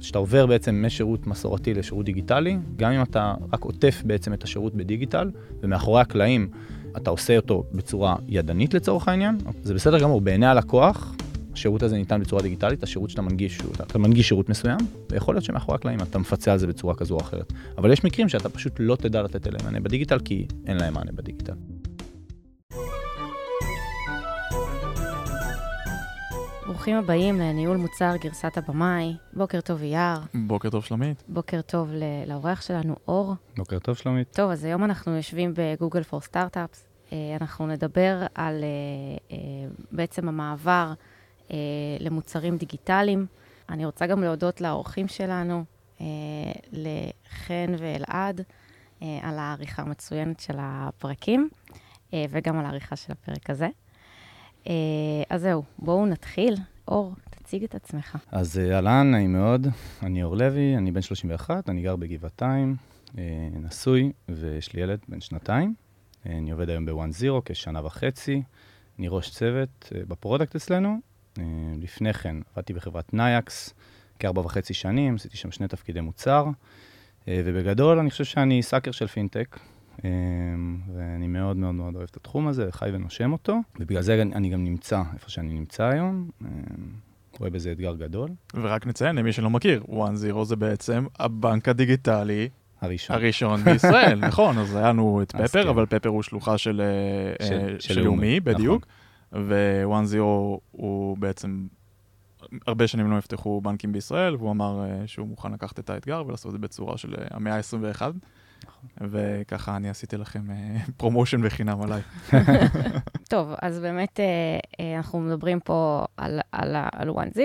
שאתה עובר בעצם משירות מסורתי לשירות דיגיטלי, גם אם אתה רק עוטף בעצם את השירות בדיגיטל, ומאחורי הקלעים אתה עושה אותו בצורה ידנית לצורך העניין, זה בסדר גמור, בעיני הלקוח, השירות הזה ניתן בצורה דיגיטלית, השירות שאתה מנגיש, אתה מנגיש שירות מסוים, ויכול להיות שמאחורי הקלעים אתה מפצה על זה בצורה כזו או אחרת. אבל יש מקרים שאתה פשוט לא תדע לתת אליהם מענה בדיגיטל, כי אין להם מענה בדיגיטל. ברוכים הבאים לניהול מוצר גרסת הבמאי. בוקר טוב אייר. בוקר טוב שלומית. בוקר טוב לאורח שלנו אור. בוקר טוב שלומית. טוב, אז היום אנחנו יושבים בגוגל פור סטארט-אפס. אנחנו נדבר על uh, uh, בעצם המעבר למוצרים דיגיטליים. אני רוצה גם להודות לאורחים שלנו, לחן ואלעד, על העריכה המצוינת של הפרקים, וגם על העריכה של הפרק הזה. Uh, אז זהו, בואו נתחיל. אור, תציג את עצמך. אז אהלן, נעים מאוד. אני אור לוי, אני בן 31, אני גר בגבעתיים, uh, נשוי, ויש לי ילד בן שנתיים. Uh, אני עובד היום ב One Zero כשנה וחצי. אני ראש צוות ב product אצלנו. לפני כן עבדתי בחברת נייקס כארבע וחצי שנים, עשיתי שם שני תפקידי מוצר. ובגדול, אני חושב שאני סאקר של פינטק. אמ, ואני מאוד מאוד מאוד אוהב את התחום הזה, חי ונושם אותו, ובגלל זה אני גם נמצא איפה שאני נמצא היום. אמ, רואה בזה אתגר גדול. ורק נציין למי שלא מכיר, 1-0 זה בעצם הבנק הדיגיטלי הראשון. הראשון בישראל, נכון, אז היה לנו את פפר, כן. אבל פפר הוא שלוחה של, של, של, של לאומי, בדיוק, נכון. ו-1-0 הוא בעצם, הרבה שנים לא נפתחו בנקים בישראל, והוא אמר שהוא מוכן לקחת את האתגר ולעשות את זה בצורה של המאה ה-21. וככה אני עשיתי לכם promotion בחינם עליי. טוב, אז באמת אנחנו מדברים פה על, על, על 1-0,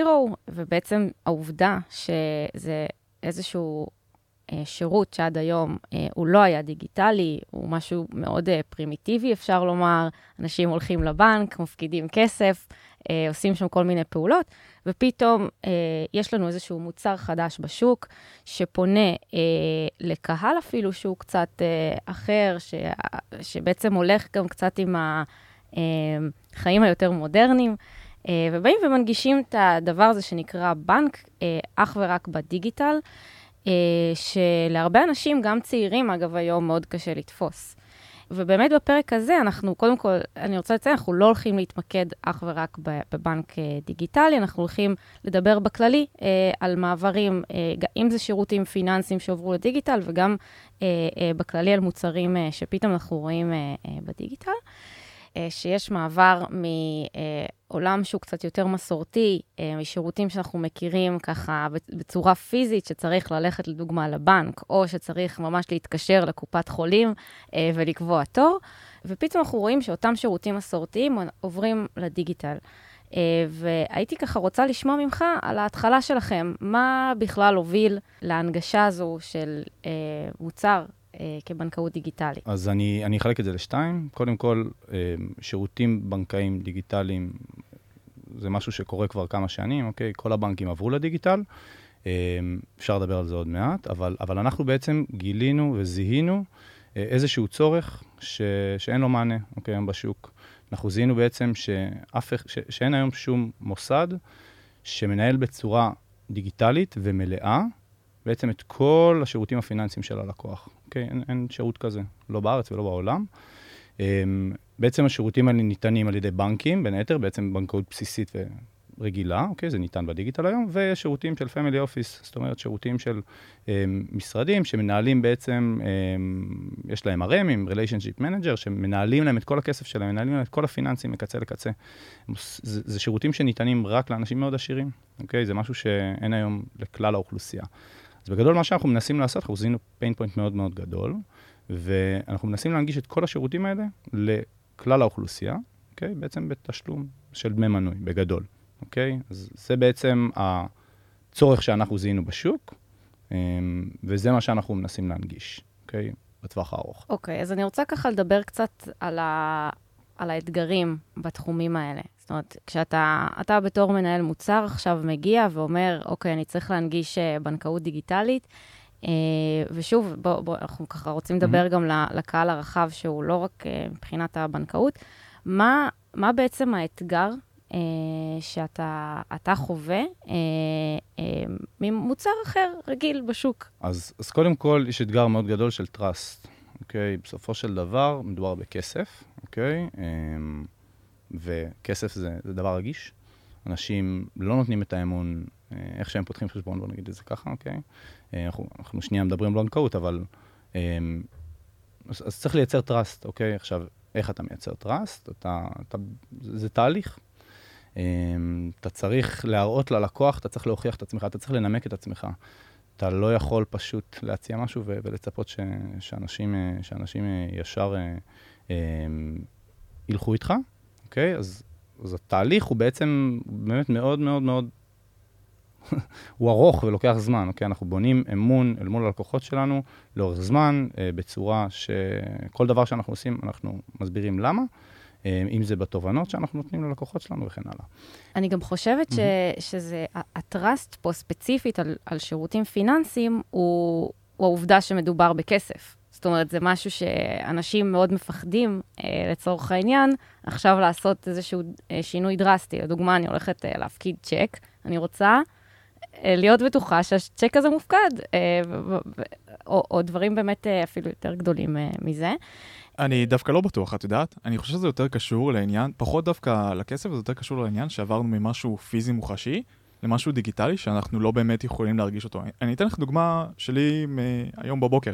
ובעצם העובדה שזה איזשהו שירות שעד היום הוא לא היה דיגיטלי, הוא משהו מאוד פרימיטיבי, אפשר לומר. אנשים הולכים לבנק, מפקידים כסף, עושים שם כל מיני פעולות, ופתאום אה, יש לנו איזשהו מוצר חדש בשוק, שפונה אה, לקהל אפילו שהוא קצת אה, אחר, ש, שבעצם הולך גם קצת עם החיים היותר מודרניים, אה, ובאים ומנגישים את הדבר הזה שנקרא בנק, אה, אך ורק בדיגיטל, אה, שלהרבה אנשים, גם צעירים אגב היום, מאוד קשה לתפוס. ובאמת בפרק הזה, אנחנו, קודם כל, אני רוצה לציין, אנחנו לא הולכים להתמקד אך ורק בבנק אה, דיגיטלי, אנחנו הולכים לדבר בכללי אה, על מעברים, אה, אם זה שירותים פיננסיים שעוברו לדיגיטל, וגם אה, אה, בכללי על מוצרים אה, שפתאום אנחנו רואים אה, אה, בדיגיטל. אה, שיש מעבר מעולם שהוא קצת יותר מסורתי, אה, משירותים שאנחנו מכירים ככה בצורה פיזית, שצריך ללכת לדוגמה לבנק, או שצריך ממש להתקשר לקופת חולים אה, ולקבוע תור, ופתאום אנחנו רואים שאותם שירותים מסורתיים עוברים לדיגיטל. והייתי ככה רוצה לשמוע ממך על ההתחלה שלכם, מה בכלל הוביל להנגשה הזו של מוצר כבנקאות דיגיטלית? אז אני, אני אחלק את זה לשתיים. קודם כל, אה, שירותים בנקאיים דיגיטליים זה משהו שקורה כבר כמה שנים, אוקיי? כל הבנקים עברו לדיגיטל. אה, אפשר לדבר על זה עוד מעט, אבל, אבל אנחנו בעצם גילינו וזיהינו איזשהו צורך ש, שאין לו מענה, אוקיי, היום בשוק. אנחנו זיהינו בעצם שאף, ש, שאין היום שום מוסד שמנהל בצורה דיגיטלית ומלאה בעצם את כל השירותים הפיננסיים של הלקוח. אוקיי? אין, אין שירות כזה, לא בארץ ולא בעולם. Um, בעצם השירותים האלה ניתנים על ידי בנקים, בין היתר, בעצם בנקאות בסיסית ורגילה, אוקיי? זה ניתן בדיגיטל היום, ויש שירותים של family office, זאת אומרת, שירותים של um, משרדים שמנהלים בעצם, um, יש להם RM עם relationship manager, שמנהלים להם את כל הכסף שלהם, מנהלים להם את כל הפיננסים מקצה לקצה. זה, זה שירותים שניתנים רק לאנשים מאוד עשירים, אוקיי? זה משהו שאין היום לכלל האוכלוסייה. אז בגדול מה שאנחנו מנסים לעשות, אנחנו זיהינו pain point מאוד מאוד גדול, ואנחנו מנסים להנגיש את כל השירותים האלה לכלל האוכלוסייה, אוקיי? בעצם בתשלום של דמי מנוי, בגדול, אוקיי? אז זה בעצם הצורך שאנחנו זיהינו בשוק, אמ, וזה מה שאנחנו מנסים להנגיש, אוקיי? בטווח הארוך. אוקיי, אז אני רוצה ככה לדבר קצת על, ה... על האתגרים בתחומים האלה. זאת אומרת, כשאתה אתה בתור מנהל מוצר עכשיו מגיע ואומר, אוקיי, אני צריך להנגיש אה, בנקאות דיגיטלית, אה, ושוב, בוא, בוא, אנחנו ככה רוצים לדבר mm-hmm. גם לקהל הרחב, שהוא לא רק אה, מבחינת הבנקאות, מה, מה בעצם האתגר אה, שאתה חווה אה, אה, ממוצר אחר, רגיל, בשוק? אז, אז קודם כל, יש אתגר מאוד גדול של trust, אוקיי? בסופו של דבר, מדובר בכסף, אוקיי? אה, וכסף זה, זה דבר רגיש. אנשים לא נותנים את האמון אה, איך שהם פותחים חשבון, בוא נגיד את זה ככה, אוקיי? אה, אנחנו, אנחנו שנייה מדברים בנקאות, אבל... אה, אז, אז צריך לייצר trust, אוקיי? עכשיו, איך אתה מייצר trust? אתה, אתה, זה, זה תהליך. אתה צריך להראות ללקוח, אתה צריך להוכיח את עצמך, אתה צריך לנמק את עצמך. אתה לא יכול פשוט להציע משהו ו- ולצפות ש- שאנשים, שאנשים ישר ילכו איתך, אוקיי? אז אז התהליך הוא בעצם באמת מאוד מאוד מאוד, הוא ארוך ולוקח זמן, אוקיי? אנחנו בונים אמון אל מול הלקוחות שלנו לאורך זמן, אה, בצורה שכל דבר שאנחנו עושים, אנחנו מסבירים למה. אה, אם זה בתובנות שאנחנו נותנים ללקוחות שלנו וכן הלאה. אני גם חושבת ש, שזה, הטראסט פה ספציפית על, על שירותים פיננסיים, הוא, הוא העובדה שמדובר בכסף. זאת אומרת, זה משהו שאנשים מאוד מפחדים, אה, לצורך העניין, עכשיו לעשות איזשהו אה, שינוי דרסטי. לדוגמה, אני הולכת אה, להפקיד צ'ק, אני רוצה אה, להיות בטוחה שהצ'ק הזה מופקד, אה, או, או דברים באמת אה, אפילו יותר גדולים אה, מזה. אני דווקא לא בטוח, את יודעת? אני חושב שזה יותר קשור לעניין, פחות דווקא לכסף, זה יותר קשור לעניין שעברנו ממשהו פיזי מוחשי למשהו דיגיטלי שאנחנו לא באמת יכולים להרגיש אותו. אני אתן לך דוגמה שלי מהיום בבוקר.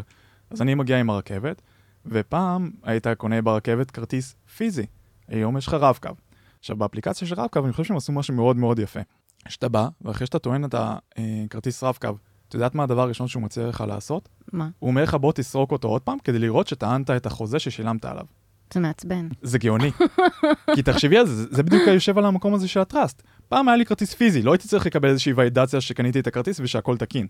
אז אני מגיע עם הרכבת, ופעם היית קונה ברכבת כרטיס פיזי. היום יש לך רב-קו. עכשיו, באפליקציה של רב-קו, אני חושב שהם עשו משהו מאוד מאוד יפה. שאתה בא, ואחרי שאתה טוען את הכרטיס אה, רב-קו, את יודעת מה הדבר הראשון שהוא מציע לך לעשות? מה? הוא אומר לך, בוא תסרוק אותו עוד פעם, כדי לראות שטענת את החוזה ששילמת עליו. זה מעצבן. זה גאוני. כי תחשבי על זה, זה בדיוק יושב על המקום הזה של הטראסט. פעם היה לי כרטיס פיזי, לא הייתי צריך לקבל איזושהי ולידציה שקניתי את הכרטיס ושהכול תקין.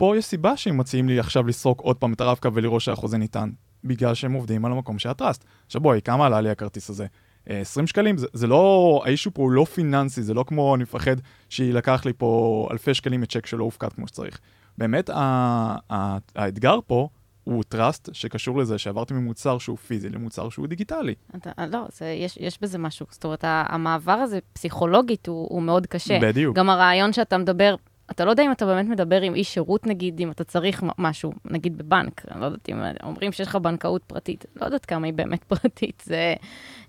פה יש סיבה שהם מציעים לי עכשיו לסרוק עוד פעם את הרב-קו ולראות שהחוזה ניתן, בגלל שהם עובדים על המקום של הטראסט. עכשיו בואי, כמה עלה לי הכרטיס הזה? 20 אה, שקלים? זה, זה לא, האישו פה הוא לא פיננסי, זה לא כמו אני מפחד שיילקח לי פה אלפי שקלים מצ'ק שלא הופקד כמו שצריך. באמת, ה, ה, האתגר פה הוא טראסט שקשור לזה שעברתי ממוצר שהוא פיזי למוצר שהוא דיגיטלי. אתה, לא, זה, יש, יש בזה משהו. זאת אומרת, המעבר הזה פסיכולוגית הוא, הוא מאוד קשה. בדיוק. גם הרעיון שאתה מדבר, אתה לא יודע אם אתה באמת מדבר עם איש שירות, נגיד, אם אתה צריך משהו, נגיד בבנק, אני לא יודעת אם אומרים שיש לך בנקאות פרטית, לא יודעת כמה היא באמת פרטית, זה,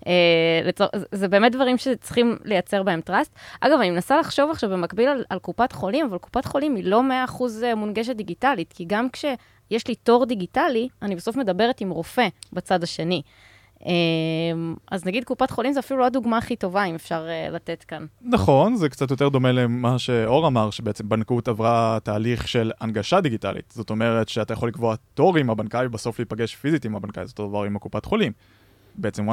אה, לצור, זה באמת דברים שצריכים לייצר בהם טראסט. אגב, אני מנסה לחשוב עכשיו במקביל על, על קופת חולים, אבל קופת חולים היא לא 100% אה, מונגשת דיגיטלית, כי גם כשיש לי תור דיגיטלי, אני בסוף מדברת עם רופא בצד השני. אמ, אז נגיד קופת חולים זה אפילו לא הדוגמה הכי טובה, אם אפשר uh, לתת כאן. נכון, זה קצת יותר דומה למה שאור אמר, שבעצם בנקאות עברה תהליך של הנגשה דיגיטלית. זאת אומרת שאתה יכול לקבוע תור עם הבנקאי ובסוף להיפגש פיזית עם הבנקאי, זה אותו דבר עם הקופת חולים. בעצם 1-0,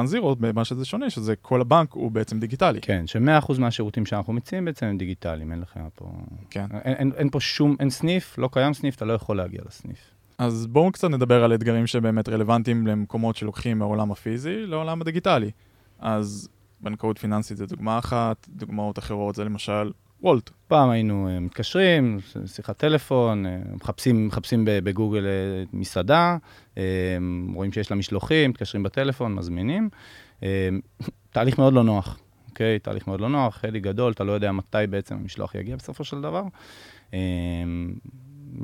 מה שזה שונה, שזה כל הבנק הוא בעצם דיגיטלי. כן, ש-100% מהשירותים שאנחנו מציעים בעצם הם דיגיטליים, אין לך פה... כן. אין, אין, אין פה שום, אין סניף, לא קיים סניף, אתה לא יכול להגיע לסניף. אז בואו קצת נדבר על אתגרים שבאמת רלוונטיים למקומות שלוקחים מהעולם הפיזי לעולם הדיגיטלי. אז בנקאות פיננסית זה דוגמה אחת, דוגמאות אחרות זה למשל וולט. פעם היינו uh, מתקשרים, שיחת טלפון, uh, מחפשים, מחפשים בגוגל uh, מסעדה, רואים שיש לה משלוחים, מתקשרים בטלפון, מזמינים. תהליך מאוד לא נוח, אוקיי? תהליך מאוד לא נוח, חלק גדול, אתה לא יודע מתי בעצם המשלוח יגיע בסופו של דבר.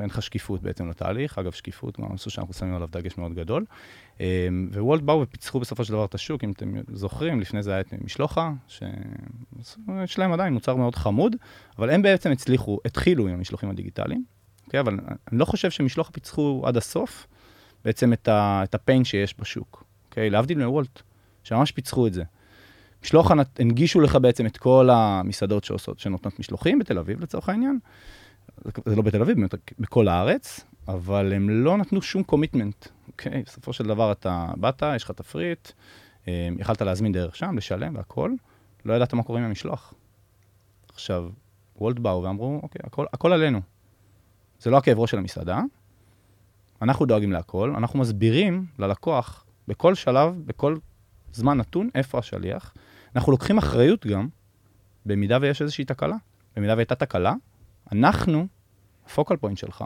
אין לך שקיפות בעצם לתהליך. אגב, שקיפות, גם משהו שאנחנו שמים עליו דגש מאוד גדול. אמ, ווולט באו ופיצחו בסופו של דבר את השוק, אם אתם זוכרים, לפני זה היה את משלוחה, שיש להם עדיין מוצר מאוד חמוד, אבל הם בעצם הצליחו, התחילו עם המשלוחים הדיגיטליים, okay, אוקיי? אבל אני לא חושב שמשלוחה פיצחו עד הסוף בעצם את, ה, את הפיין שיש בשוק, okay? אוקיי? להבדיל מוולט, שממש פיצחו את זה. משלוחה הנגישו לך בעצם את כל המסעדות שעושות, שנותנות משלוחים בתל אביב לצורך העניין, זה לא בתל אביב, בכל הארץ, אבל הם לא נתנו שום קומיטמנט, אוקיי? בסופו של דבר אתה באת, יש לך תפריט, אה, יכלת להזמין דרך שם, לשלם והכל, לא ידעת מה קורה עם המשלוח. עכשיו, וולט באו ואמרו, אוקיי, הכל, הכל עלינו. זה לא הכאב ראש של המסעדה, אנחנו דואגים להכל, אנחנו מסבירים ללקוח בכל שלב, בכל זמן נתון, איפה השליח. אנחנו לוקחים אחריות גם, במידה ויש איזושהי תקלה. במידה והייתה תקלה, אנחנו, ה focal point שלך.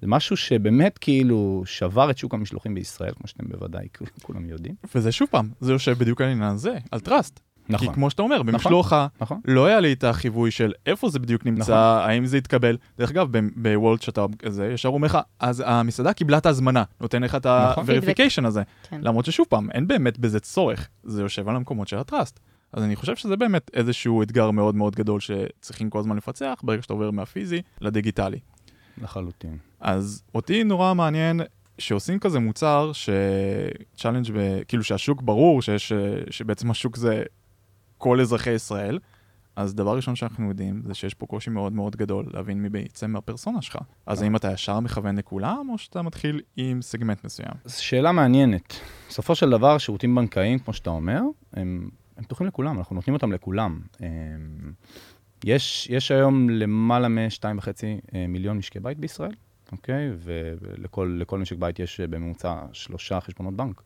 זה משהו שבאמת כאילו שבר את שוק המשלוחים בישראל, כמו שאתם בוודאי כולם יודעים. וזה שוב פעם, זה יושב בדיוק על העניין הזה, על trust. נכון. כי כמו שאתה אומר, במשלוח נכון, נכון. לא היה לי את החיווי של איפה זה בדיוק נמצא, נכון. האם זה יתקבל. דרך אגב, בוולט שאתה כזה, ישר אומר לך, אז המסעדה קיבלה את ההזמנה, נותן לך את ה-verification נכון. הזה. כן. למרות ששוב פעם, אין באמת בזה צורך, זה יושב על המקומות של ה trust. אז אני חושב שזה באמת איזשהו אתגר מאוד מאוד גדול שצריכים כל הזמן לפצח, ברגע שאתה עובר מהפיזי לדיגיטלי. לחלוטין. אז אותי נורא מעניין שעושים כזה מוצר שצ'אלנג' כאילו שהשוק ברור שיש, שבעצם השוק זה כל אזרחי ישראל, אז דבר ראשון שאנחנו יודעים זה שיש פה קושי מאוד מאוד גדול להבין מי בעצם מהפרסונה שלך. אז האם אתה ישר מכוון לכולם, או שאתה מתחיל עם סגמנט מסוים? זו שאלה מעניינת. בסופו של דבר, שירותים בנקאיים, כמו שאתה אומר, הם, הם פתוחים לכולם, אנחנו נותנים אותם לכולם. הם, יש, יש היום למעלה מ-2.5 אה, מיליון משקי בית בישראל, אוקיי? ולכל משק בית יש אה, בממוצע שלושה חשבונות בנק.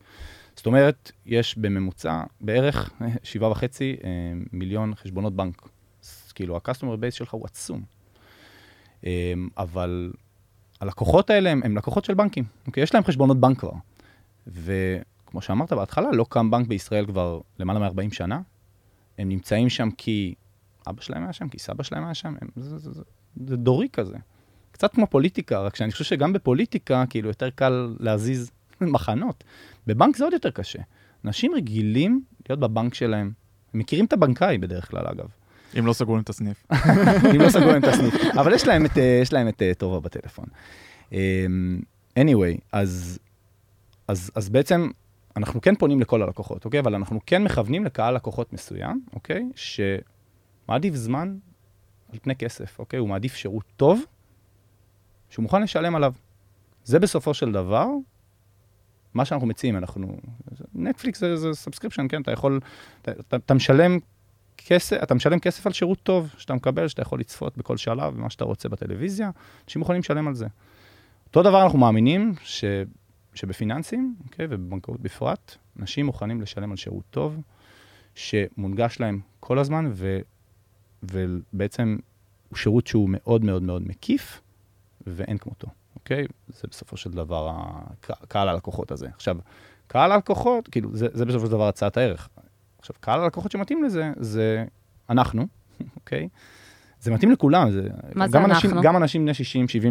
זאת אומרת, יש בממוצע בערך שבעה וחצי אה, מיליון חשבונות בנק. כאילו, ה-customer base שלך הוא עצום. אה, אבל הלקוחות האלה הם, הם לקוחות של בנקים, אוקיי? יש להם חשבונות בנק כבר. וכמו שאמרת בהתחלה, לא קם בנק בישראל כבר למעלה מ-40 שנה. הם נמצאים שם כי אבא שלהם היה שם, כי סבא שלהם היה שם, הם, זה, זה, זה, זה דורי כזה. קצת כמו פוליטיקה, רק שאני חושב שגם בפוליטיקה, כאילו, יותר קל להזיז מחנות. בבנק זה עוד יותר קשה. אנשים רגילים להיות בבנק שלהם. הם מכירים את הבנקאי בדרך כלל, אגב. אם לא סגרו להם את הסניף. אם לא סגרו להם את הסניף. אבל יש להם את, יש להם את טובה בטלפון. אמ, anyway, אז, אז, אז בעצם אנחנו כן פונים לכל הלקוחות, אוקיי? אבל אנחנו כן מכוונים לקהל לקוחות מסוים, אוקיי? שמעדיף זמן על פני כסף, אוקיי? הוא מעדיף שירות טוב, שהוא מוכן לשלם עליו. זה בסופו של דבר מה שאנחנו מציעים, אנחנו... נטפליקס זה, זה subscription, כן? אתה יכול... אתה, אתה, אתה משלם כסף, אתה משלם כסף על שירות טוב שאתה מקבל, שאתה יכול לצפות בכל שלב, במה שאתה רוצה בטלוויזיה, אנשים יכולים לשלם על זה. אותו דבר אנחנו מאמינים ש, שבפיננסים, אוקיי, ובבנקאות בפרט, אנשים מוכנים לשלם על שירות טוב, שמונגש להם כל הזמן, ו, ובעצם הוא שירות שהוא מאוד מאוד מאוד מקיף, ואין כמותו. אוקיי? זה בסופו של דבר קהל הלקוחות הזה. עכשיו, קהל הלקוחות, כאילו, זה, זה בסופו של דבר הצעת הערך. עכשיו, קהל הלקוחות שמתאים לזה, זה אנחנו, אוקיי? זה מתאים לכולם, זה... מה זה אנשים, אנחנו? גם אנשים בני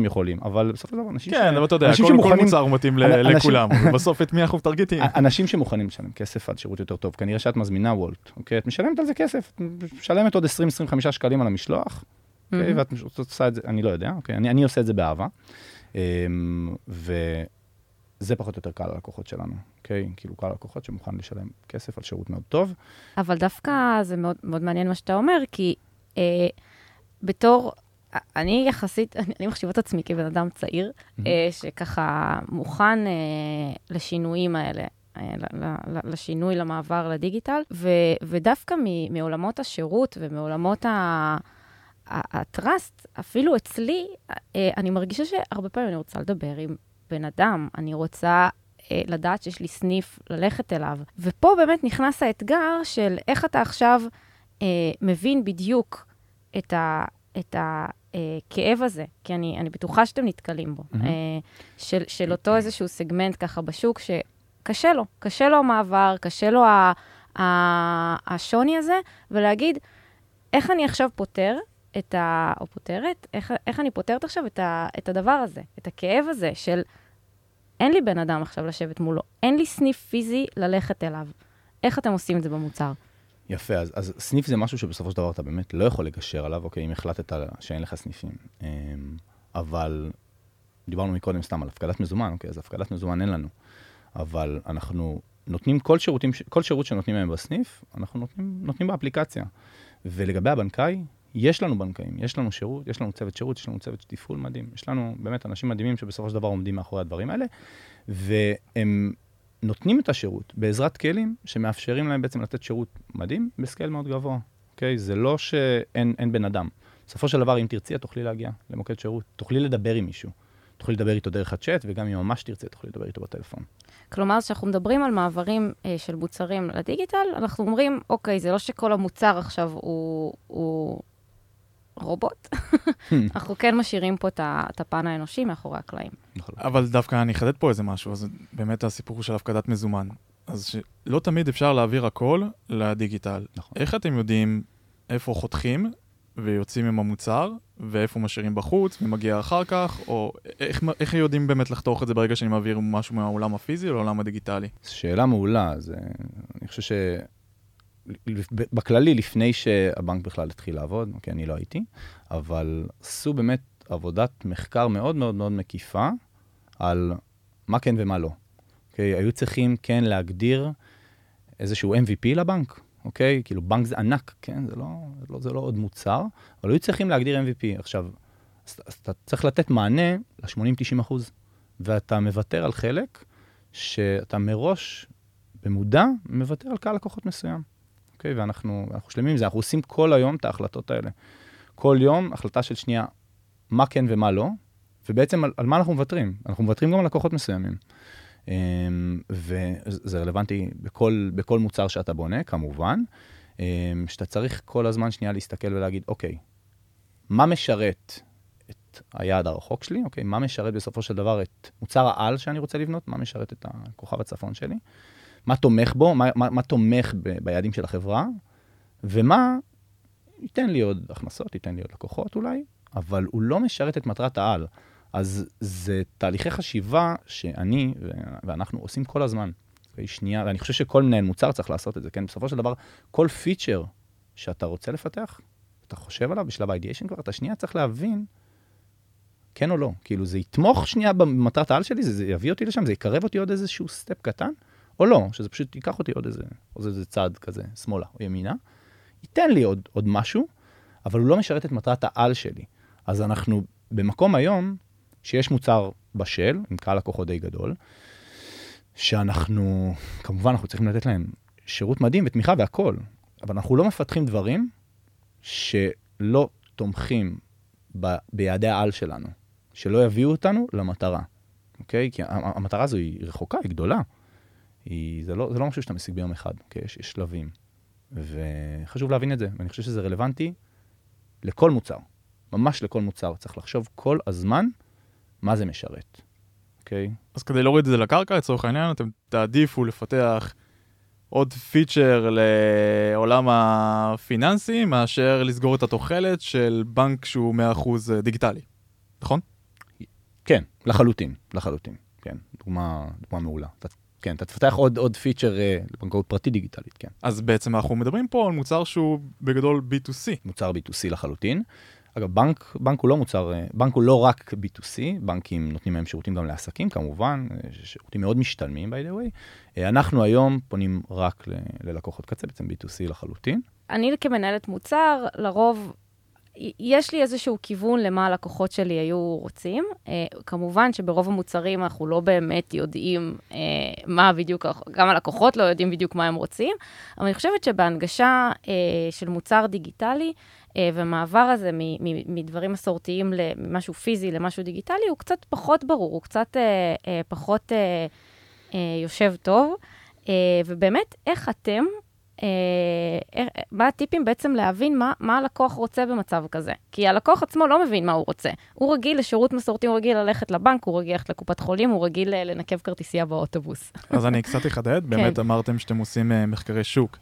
60-70 יכולים, אבל בסופו של דבר אנשים כן, אבל אתה יודע, כל, שמוכנים, כל מוצר מתאים אנשים, לכולם, בסוף את מי אנחנו מטרגטים? אנשים שמוכנים לשלם כסף על שירות יותר טוב, כנראה שאת מזמינה וולט, אוקיי? את משלמת על זה כסף, את משלמת עוד 20-25 שקלים על המשלוח, אוקיי? ואת עושה את זה, אני לא יודע, אוקיי? אני, אני עושה את זה באהבה. אמ, וזה פחות או יותר קהל הלקוחות שלנו, אוקיי? כאילו קהל הלקוחות שמוכן לשלם כסף על שירות מאוד טוב. אבל דווקא זה מאוד, מאוד מעניין מה שאתה אומר, כי אה, בתור, אני יחסית, אני, מחשיבה את עצמי כבן אדם צעיר, mm-hmm. אה, שככה מוכן אה, לשינויים האלה. אה, לשינוי, למעבר לדיגיטל, ו, ודווקא מעולמות השירות ומעולמות ה... הטראסט, אפילו אצלי, אני מרגישה שהרבה פעמים אני רוצה לדבר עם בן אדם, אני רוצה לדעת שיש לי סניף ללכת אליו. ופה באמת נכנס האתגר של איך אתה עכשיו אה, מבין בדיוק את, ה, את הכאב הזה, כי אני, אני בטוחה שאתם נתקלים בו, mm-hmm. של, של אותו איזשהו סגמנט ככה בשוק שקשה לו, קשה לו המעבר, קשה לו ה, ה, השוני הזה, ולהגיד, איך אני עכשיו פותר את ה... או פותרת, איך, איך אני פותרת עכשיו את, ה, את הדבר הזה, את הכאב הזה של אין לי בן אדם עכשיו לשבת מולו, אין לי סניף פיזי ללכת אליו. איך אתם עושים את זה במוצר? יפה, אז, אז סניף זה משהו שבסופו של דבר אתה באמת לא יכול לגשר עליו, אוקיי, אם החלטת שאין לך סניפים. אמ, אבל דיברנו מקודם סתם על הפקדת מזומן, אוקיי, אז הפקדת מזומן אין לנו. אבל אנחנו נותנים כל, שירותים, כל שירות שנותנים להם בסניף, אנחנו נותנים, נותנים באפליקציה. ולגבי הבנקאי, יש לנו בנקאים, יש לנו שירות, יש לנו צוות שירות, יש לנו צוות תפעול מדהים. יש לנו באמת אנשים מדהימים שבסופו של דבר עומדים מאחורי הדברים האלה, והם נותנים את השירות בעזרת כלים שמאפשרים להם בעצם לתת שירות מדהים בסקייל מאוד גבוה, אוקיי? זה לא שאין בן אדם. בסופו של דבר, אם תרצי, את תוכלי להגיע למוקד שירות, תוכלי לדבר עם מישהו. תוכלי לדבר איתו דרך הצ'אט, וגם אם ממש תרצה, תוכלי לדבר איתו בטלפון. כלומר, כשאנחנו מדברים על מעברים אה, של מוצרים לדיגיטל, אנחנו אומרים, אוקיי, זה לא שכל המוצר עכשיו הוא, הוא רובוט, hmm. אנחנו כן משאירים פה את הפן האנושי מאחורי הקלעים. אבל דווקא אני אחדד פה איזה משהו, אז באמת הסיפור של הפקדת מזומן. אז לא תמיד אפשר להעביר הכל לדיגיטל. נכון. איך אתם יודעים איפה חותכים ויוצאים עם המוצר, ואיפה משאירים בחוץ, ומגיע אחר כך, או איך, איך יודעים באמת לחתוך את זה ברגע שאני מעביר משהו מהעולם הפיזי לעולם הדיגיטלי? שאלה מעולה, זה, אני חושב ש... בכללי, לפני שהבנק בכלל התחיל לעבוד, אוקיי, אני לא הייתי, אבל עשו באמת עבודת מחקר מאוד מאוד מאוד מקיפה על מה כן ומה לא. אוקיי, היו צריכים כן להגדיר איזשהו MVP לבנק, אוקיי? כאילו, בנק זה ענק, כן? זה לא, לא, זה לא עוד מוצר, אבל היו צריכים להגדיר MVP. עכשיו, אז אתה צריך לתת מענה ל-80-90 אחוז, ואתה מוותר על חלק שאתה מראש, במודע, מוותר על קהל לקוחות מסוים. אוקיי? ואנחנו שלמים עם זה, אנחנו עושים כל היום את ההחלטות האלה. כל יום, החלטה של שנייה, מה כן ומה לא, ובעצם על, על מה אנחנו מוותרים. אנחנו מוותרים גם על לקוחות מסוימים. אמ, וזה רלוונטי בכל, בכל מוצר שאתה בונה, כמובן, אמ, שאתה צריך כל הזמן שנייה להסתכל ולהגיד, אוקיי, מה משרת את היעד הרחוק שלי, אוקיי, מה משרת בסופו של דבר את מוצר העל שאני רוצה לבנות, מה משרת את הכוכב הצפון שלי, מה תומך בו, מה, מה, מה תומך ב, ביעדים של החברה, ומה ייתן לי עוד הכנסות, ייתן לי עוד לקוחות אולי, אבל הוא לא משרת את מטרת העל. אז זה תהליכי חשיבה שאני ואנחנו עושים כל הזמן. שנייה, ואני חושב שכל מנהל מוצר צריך לעשות את זה, כן? בסופו של דבר, כל פיצ'ר שאתה רוצה לפתח, אתה חושב עליו בשלב ה-ideation כבר, אתה שנייה צריך להבין כן או לא. כאילו, זה יתמוך שנייה במטרת העל שלי, זה, זה יביא אותי לשם, זה יקרב אותי עוד איזשהו סטפ קטן, או לא, שזה פשוט ייקח אותי עוד איזה, עוד איזה צעד כזה, שמאלה או ימינה, ייתן לי עוד, עוד משהו, אבל הוא לא משרת את מטרת העל שלי. אז אנחנו במקום היום שיש מוצר בשל, עם קהל לקוחות די גדול, שאנחנו, כמובן, אנחנו צריכים לתת להם שירות מדהים ותמיכה והכול, אבל אנחנו לא מפתחים דברים שלא תומכים ב, ביעדי העל שלנו, שלא יביאו אותנו למטרה, אוקיי? כי המטרה הזו היא רחוקה, היא גדולה. היא, זה, לא, זה לא משהו שאתה משיג ביום אחד, אוקיי? יש, יש שלבים. וחשוב להבין את זה, ואני חושב שזה רלוונטי לכל מוצר, ממש לכל מוצר. צריך לחשוב כל הזמן מה זה משרת, אוקיי? אז כדי להוריד את זה לקרקע, לצורך העניין, אתם תעדיפו לפתח עוד פיצ'ר לעולם הפיננסי, מאשר לסגור את התוחלת של בנק שהוא 100% דיגיטלי, נכון? כן, לחלוטין, לחלוטין, כן. דוגמה, דוגמה מעולה. אתה, כן, אתה תפתח עוד, עוד פיצ'ר אה, לבנקאות פרטית דיגיטלית, כן. אז בעצם אנחנו מדברים פה על מוצר שהוא בגדול B2C. מוצר B2C לחלוטין. אגב, בנק, בנק הוא לא מוצר, אה, בנק הוא לא רק B2C, בנקים נותנים להם שירותים גם לעסקים כמובן, אה, שירותים מאוד משתלמים by the way. אנחנו היום פונים רק ל, ללקוחות קצה, בעצם B2C לחלוטין. אני כמנהלת מוצר, לרוב יש לי איזשהו כיוון למה הלקוחות שלי היו רוצים. Uh, כמובן שברוב המוצרים אנחנו לא באמת יודעים uh, מה בדיוק, גם הלקוחות לא יודעים בדיוק מה הם רוצים, אבל אני חושבת שבהנגשה uh, של מוצר דיגיטלי, והמעבר הזה מדברים מסורתיים למשהו פיזי למשהו דיגיטלי, הוא קצת פחות ברור, הוא קצת פחות יושב טוב. ובאמת, איך אתם, מה הטיפים בעצם להבין מה, מה הלקוח רוצה במצב כזה? כי הלקוח עצמו לא מבין מה הוא רוצה. הוא רגיל לשירות מסורתי, הוא רגיל ללכת לבנק, הוא רגיל ללכת לקופת חולים, הוא רגיל לנקב כרטיסייה באוטובוס. אז אני קצת אחדד, באמת כן. אמרתם שאתם עושים מחקרי שוק.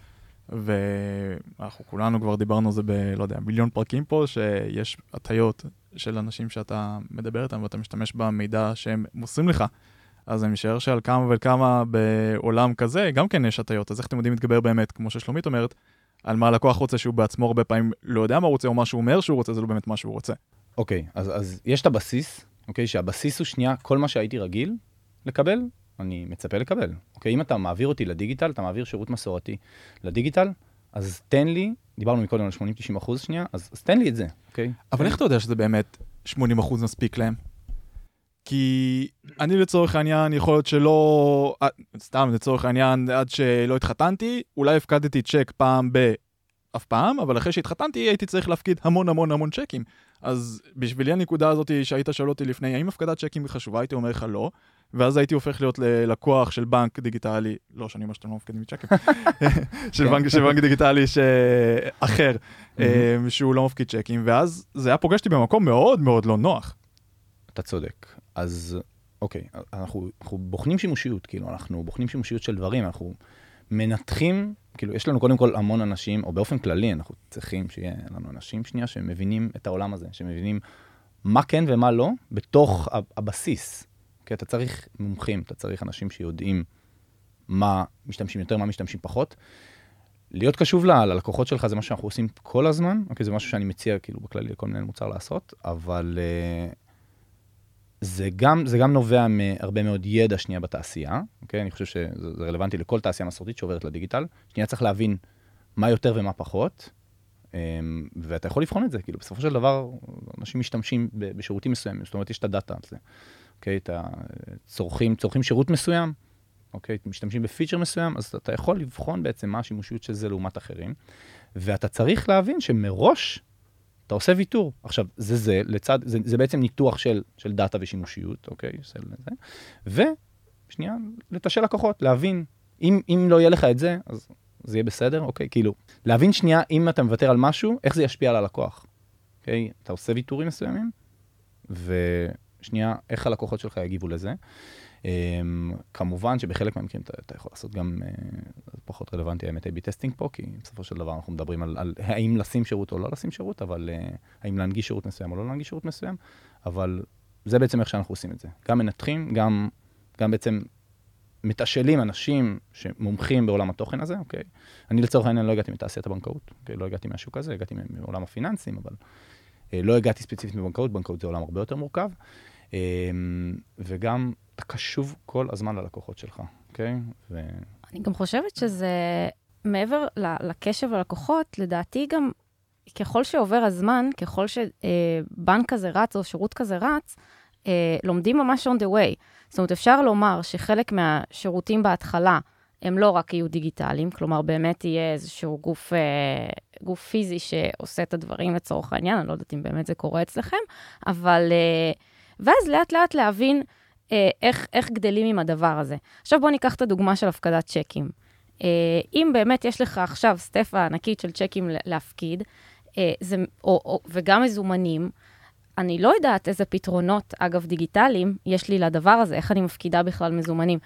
ואנחנו כולנו כבר דיברנו על זה ב, לא יודע, מיליון פרקים פה, שיש הטיות של אנשים שאתה מדבר איתם ואתה משתמש במידע שהם מוסרים לך. אז אני משער שעל כמה וכמה בעולם כזה, גם כן יש הטיות. אז איך אתם יודעים להתגבר באמת, כמו ששלומית אומרת, על מה הלקוח רוצה שהוא בעצמו הרבה פעמים לא יודע מה הוא רוצה, או מה שהוא אומר שהוא רוצה, זה לא באמת מה שהוא רוצה. אוקיי, okay, אז, אז יש את הבסיס, אוקיי, okay, שהבסיס הוא שנייה כל מה שהייתי רגיל לקבל, אני מצפה לקבל. אוקיי, אם אתה מעביר אותי לדיגיטל, אתה מעביר שירות מסורתי לדיגיטל, אז תן לי, דיברנו מקודם על 80-90 אחוז שנייה, אז, אז תן לי את זה, אוקיי? אבל איך אתה יודע שזה באמת 80 אחוז מספיק להם? כי אני לצורך העניין, יכול להיות שלא, אה, סתם לצורך העניין, עד שלא התחתנתי, אולי הפקדתי צ'ק פעם ב... אף פעם, אבל אחרי שהתחתנתי הייתי צריך להפקיד המון המון המון צ'קים. אז בשבילי הנקודה הזאת שהיית שואל אותי לפני, האם הפקדת צ'קים היא חשובה? הייתי אומר לך לא. ואז הייתי הופך להיות ללקוח של בנק דיגיטלי, לא שאני אומר שאתם לא מפקידים צ'קים, של, בנק, של בנק דיגיטלי ש... אחר, אה, שהוא לא מפקיד צ'קים, ואז זה היה פוגש במקום מאוד מאוד לא נוח. אתה צודק. אז אוקיי, אנחנו, אנחנו בוחנים שימושיות, כאילו, אנחנו בוחנים שימושיות של דברים, אנחנו מנתחים, כאילו, יש לנו קודם כל המון אנשים, או באופן כללי, אנחנו צריכים שיהיה לנו אנשים, שנייה, שמבינים את העולם הזה, שמבינים מה כן ומה לא, בתוך הבסיס. כי אתה צריך מומחים, אתה צריך אנשים שיודעים מה משתמשים יותר, מה משתמשים פחות. להיות קשוב ל- ללקוחות שלך זה משהו שאנחנו עושים כל הזמן, אוקיי, זה משהו שאני מציע כאילו בכללי לכל מיני מוצר לעשות, אבל uh, זה, גם, זה גם נובע מהרבה מאוד ידע שנייה בתעשייה, אוקיי? אני חושב שזה רלוונטי לכל תעשייה מסורתית שעוברת לדיגיטל. שנייה צריך להבין מה יותר ומה פחות, um, ואתה יכול לבחון את זה, כאילו בסופו של דבר אנשים משתמשים בשירותים מסוימים, זאת אומרת יש את הדאטה על זה, אוקיי? את הצורכים, צורכים שירות מסוים, אוקיי? משתמשים בפיצ'ר מסוים, אז אתה יכול לבחון בעצם מה השימושיות של זה לעומת אחרים, ואתה צריך להבין שמראש אתה עושה ויתור. עכשיו, זה זה, לצד, זה, זה בעצם ניתוח של, של דאטה ושימושיות, אוקיי? של זה. ושנייה, לתשל לקוחות, להבין, אם, אם לא יהיה לך את זה, אז זה יהיה בסדר, אוקיי? כאילו, להבין שנייה, אם אתה מוותר על משהו, איך זה ישפיע על הלקוח, אוקיי? אתה עושה ויתורים מסוימים, ושנייה, איך הלקוחות שלך יגיבו לזה. Um, כמובן שבחלק מהמקרים אתה, אתה יכול לעשות גם, uh, פחות רלוונטי האמת A-B טסטינג פה, כי בסופו של דבר אנחנו מדברים על, על האם לשים שירות או לא לשים שירות, אבל uh, האם להנגיש שירות מסוים או לא להנגיש שירות מסוים, אבל זה בעצם איך שאנחנו עושים את זה. גם מנתחים, גם, גם בעצם מתשאלים אנשים שמומחים בעולם התוכן הזה, אוקיי? אני לצורך העניין לא הגעתי מתעשיית הבנקאות, אוקיי? לא הגעתי מהשוק הזה, הגעתי מעולם הפיננסים, אבל uh, לא הגעתי ספציפית מבנקאות, בנקאות זה עולם הרבה יותר מורכב. Um, וגם אתה קשוב כל הזמן ללקוחות שלך, אוקיי? ו... אני גם חושבת שזה, מעבר לקשב ללקוחות, לדעתי גם, ככל שעובר הזמן, ככל שבנק כזה רץ או שירות כזה רץ, אה, לומדים ממש on the way. זאת אומרת, אפשר לומר שחלק מהשירותים בהתחלה, הם לא רק יהיו דיגיטליים, כלומר, באמת יהיה איזשהו גוף, אה, גוף פיזי שעושה את הדברים לצורך העניין, אני לא יודעת אם באמת זה קורה אצלכם, אבל... אה, ואז לאט-לאט להבין אה, איך, איך גדלים עם הדבר הזה. עכשיו בואו ניקח את הדוגמה של הפקדת צ'קים. אה, אם באמת יש לך עכשיו סטפה ענקית של צ'קים להפקיד, אה, זה, או, או, וגם מזומנים, אני לא יודעת איזה פתרונות, אגב, דיגיטליים, יש לי לדבר הזה, איך אני מפקידה בכלל מזומנים.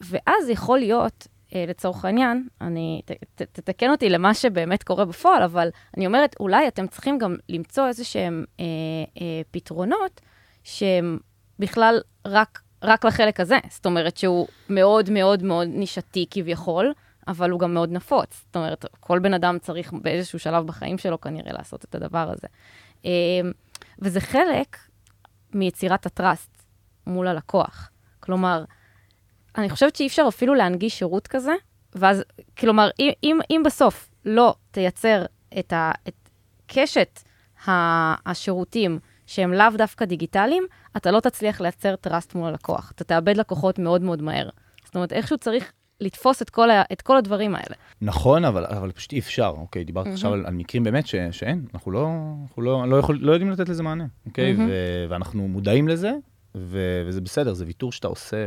ואז יכול להיות, אה, לצורך העניין, אני, ת, ת, תתקן אותי למה שבאמת קורה בפועל, אבל אני אומרת, אולי אתם צריכים גם למצוא איזה שהם אה, אה, פתרונות שהם בכלל רק, רק לחלק הזה. זאת אומרת שהוא מאוד מאוד מאוד נישתי כביכול, אבל הוא גם מאוד נפוץ. זאת אומרת, כל בן אדם צריך באיזשהו שלב בחיים שלו כנראה לעשות את הדבר הזה. אמ, וזה חלק מיצירת הטראסט מול הלקוח. כלומר, אני חושבת שאי אפשר אפילו להנגיש שירות כזה, ואז, כלומר, אם, אם, אם בסוף לא תייצר את, ה, את קשת השירותים שהם לאו דווקא דיגיטליים, אתה לא תצליח לייצר טראסט מול הלקוח. אתה תאבד לקוחות מאוד מאוד מהר. זאת אומרת, איכשהו צריך לתפוס את כל, ה, את כל הדברים האלה. נכון, אבל, אבל פשוט אי אפשר, אוקיי? דיברת mm-hmm. עכשיו על, על מקרים באמת ש, שאין, אנחנו לא, אנחנו לא, לא, יכול, לא יודעים לתת לזה מענה, אוקיי? Mm-hmm. ו, ואנחנו מודעים לזה, ו, וזה בסדר, זה ויתור שאתה עושה,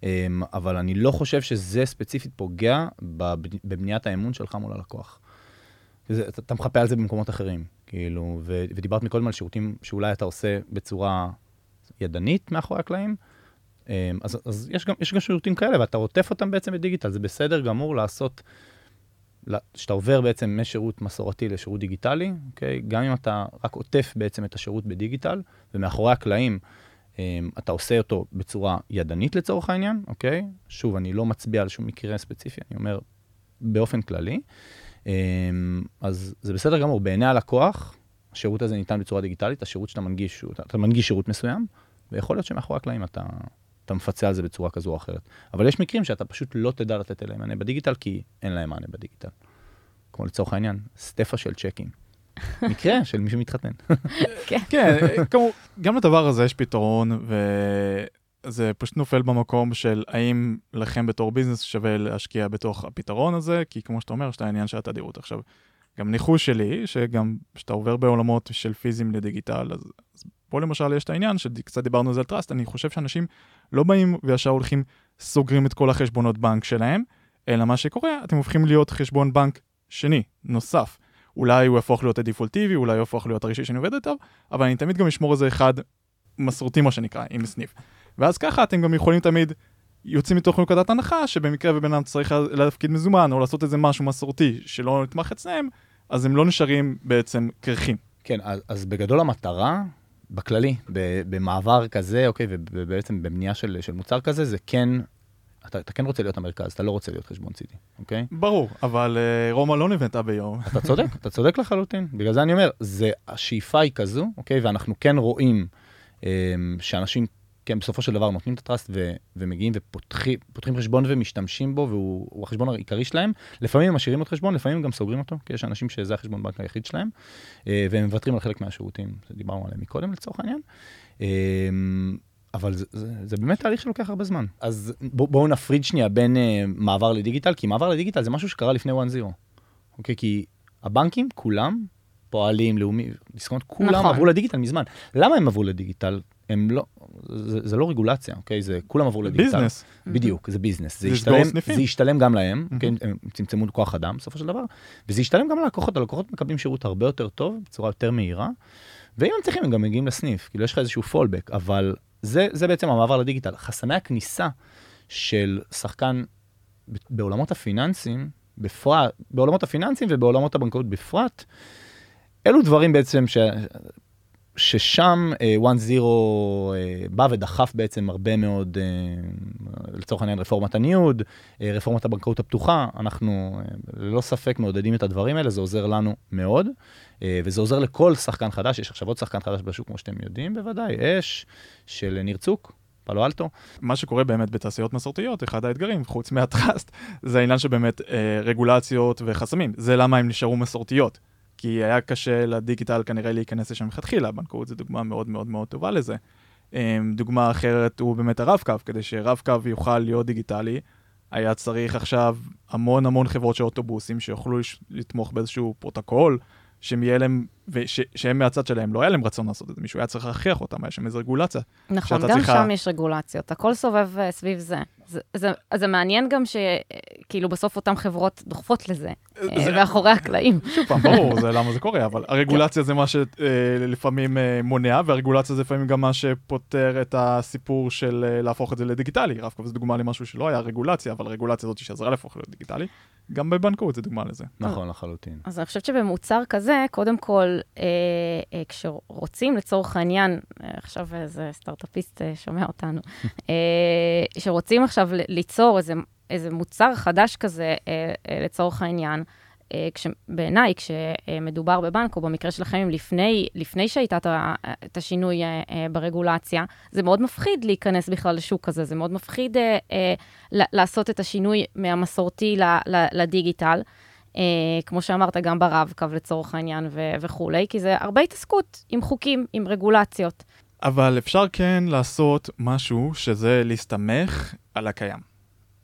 um, אבל אני לא חושב שזה ספציפית פוגע בבניית האמון שלך מול הלקוח. זה, אתה, אתה מחפה על זה במקומות אחרים, כאילו, ו, ודיברת מקודם על שירותים שאולי אתה עושה בצורה ידנית מאחורי הקלעים, אמ, אז, אז יש, גם, יש גם שירותים כאלה, ואתה עוטף אותם בעצם בדיגיטל, זה בסדר גמור לעשות, שאתה עובר בעצם משירות מסורתי לשירות דיגיטלי, אוקיי? גם אם אתה רק עוטף בעצם את השירות בדיגיטל, ומאחורי הקלעים אמ, אתה עושה אותו בצורה ידנית לצורך העניין, אוקיי? שוב, אני לא מצביע על שום מקרה ספציפי, אני אומר באופן כללי. אמ, אז זה בסדר גמור, בעיני הלקוח, השירות הזה ניתן בצורה דיגיטלית, השירות שאתה מנגיש, אתה מנגיש שירות מסוים, ויכול להיות שמאחורי הקלעים אתה, אתה מפצה על זה בצורה כזו או אחרת. אבל יש מקרים שאתה פשוט לא תדע לתת אליהם מענה בדיגיטל, כי אין להם מענה בדיגיטל. כמו לצורך העניין, סטפה של צ'קים. מקרה של מי שמתחתן. כן, כן כמו, גם לדבר הזה יש פתרון, וזה פשוט נופל במקום של האם לכם בתור ביזנס שווה להשקיע בתוך הפתרון הזה, כי כמו שאתה אומר, יש את העניין של התדירות. עכשיו, גם ניחוש שלי, שגם כשאתה עובר בעולמות של פיזיים לדיגיטל, אז, אז פה למשל יש את העניין שקצת דיברנו על זה על טראסט, אני חושב שאנשים לא באים וישר הולכים, סוגרים את כל החשבונות בנק שלהם, אלא מה שקורה, אתם הופכים להיות חשבון בנק שני, נוסף. אולי הוא יהפוך להיות הדפולטיבי, אולי הוא יהפוך להיות הראשי שאני עובד איתו, אבל אני תמיד גם אשמור איזה אחד מסורתי, מה שנקרא, עם סניף. ואז ככה אתם גם יכולים תמיד, יוצאים מתוך נקודת הנחה שבמקרה ובן אדם צריך להפקיד מזומן או לעשות איזה משהו מסורתי שלא נתמך אצלם, אז הם לא נשארים בעצם קרחים. כן, אז, אז בגדול המטרה, בכללי, במעבר כזה, אוקיי, ובעצם בבנייה של, של מוצר כזה, זה כן אתה, אתה כן רוצה להיות המרכז, אתה לא רוצה להיות חשבון צידי, אוקיי? ברור, אבל uh, רומא לא נבנתה ביום. אתה צודק, אתה צודק לחלוטין. בגלל זה אני אומר, זה, השאיפה היא כזו, אוקיי? ואנחנו כן רואים um, שאנשים, כן, בסופו של דבר נותנים את הטראסט ו, ומגיעים ופותחים חשבון ומשתמשים בו, והוא החשבון העיקרי שלהם. לפעמים הם משאירים עוד חשבון, לפעמים הם גם סוגרים אותו, כי יש אנשים שזה החשבון בנק היחיד שלהם, uh, והם מוותרים על חלק מהשירותים שדיברנו עליהם מקודם לצורך העניין. Uh, אבל זה, זה, זה באמת תהליך שלוקח הרבה זמן. אז בואו בוא נפריד שנייה בין uh, מעבר לדיגיטל, כי מעבר לדיגיטל זה משהו שקרה לפני 1-0. אוקיי? כי הבנקים, כולם, פועלים, לאומי, דיסקונט, כולם נכון. עברו לדיגיטל מזמן. למה הם עברו לדיגיטל? הם לא, זה, זה לא רגולציה, אוקיי? זה, כולם עברו לדיגיטל. business. בדיוק, זה business. זה, ישתלם, זה ישתלם גם להם, אוקיי? הם צמצמו כוח אדם בסופו של דבר, וזה ישתלם גם ללקוחות, הלקוחות מקבלים שירות הרבה יותר טוב, בצורה יותר מהירה, ואם הם צריכים, הם גם מגיעים לסניף, כאילו יש לך איזשהו פולבק, אבל זה, זה בעצם המעבר לדיגיטל. חסמי הכניסה של שחקן בעולמות הפיננסים, בפרט, בעולמות הפיננסים ובעולמות הבנקאות בפרט, אלו דברים בעצם ש... ששם uh, One Zero uh, בא ודחף בעצם הרבה מאוד, uh, לצורך העניין רפורמת הניוד, uh, רפורמת הבנקאות הפתוחה, אנחנו uh, ללא ספק מעודדים את הדברים האלה, זה עוזר לנו מאוד, uh, וזה עוזר לכל שחקן חדש, יש עכשיו עוד שחקן חדש בשוק, כמו שאתם יודעים בוודאי, אש של ניר צוק. פלו אלטו. מה שקורה באמת בתעשיות מסורתיות, אחד האתגרים, חוץ מהטראסט, זה העניין שבאמת אה, רגולציות וחסמים. זה למה הם נשארו מסורתיות. כי היה קשה לדיגיטל כנראה להיכנס לשם מלכתחילה, בנקאות זו דוגמה מאוד מאוד מאוד טובה לזה. אמ, דוגמה אחרת הוא באמת הרב-קו, כדי שרב-קו יוכל להיות דיגיטלי, היה צריך עכשיו המון המון חברות של אוטובוסים שיוכלו לתמוך באיזשהו פרוטוקול, שהם יהיה להם, ושהם מהצד שלהם, לא היה להם רצון לעשות את זה, מישהו היה צריך להכריח אותם, היה שם איזו רגולציה. נכון, גם צריכה... שם יש רגולציות, הכל סובב uh, סביב זה. זה, זה. זה מעניין גם שכאילו בסוף אותן חברות דוחפות לזה, זה... uh, מאחורי הקלעים. שוב פעם, ברור, זה למה זה קורה, אבל הרגולציה זה מה שלפעמים uh, מונע, והרגולציה זה לפעמים גם מה שפותר את הסיפור של להפוך את זה לדיגיטלי. רב-קו זה דוגמה למשהו שלא היה רגולציה, אבל הרגולציה הזאת שעזרה להפוך להיות דיגיטלי. גם בבנקאות זה דוגמה לזה. נכון, לחלוטין. אז אני חושבת שבמוצר כזה, קודם כל, אה, אה, כשרוצים לצורך העניין, אה, עכשיו איזה סטארט-אפיסט אה, שומע אותנו, אה, שרוצים עכשיו ליצור איזה, איזה מוצר חדש כזה, אה, אה, לצורך העניין, אה, בעיניי, כשמדובר בבנק, או במקרה שלכם, לפני, לפני שהייתה את השינוי ברגולציה, זה מאוד מפחיד להיכנס בכלל לשוק הזה, זה מאוד מפחיד לעשות את השינוי מהמסורתי לדיגיטל. כמו שאמרת, גם ברב-קו לצורך העניין וכולי, כי זה הרבה התעסקות עם חוקים, עם רגולציות. אבל אפשר כן לעשות משהו שזה להסתמך על הקיים.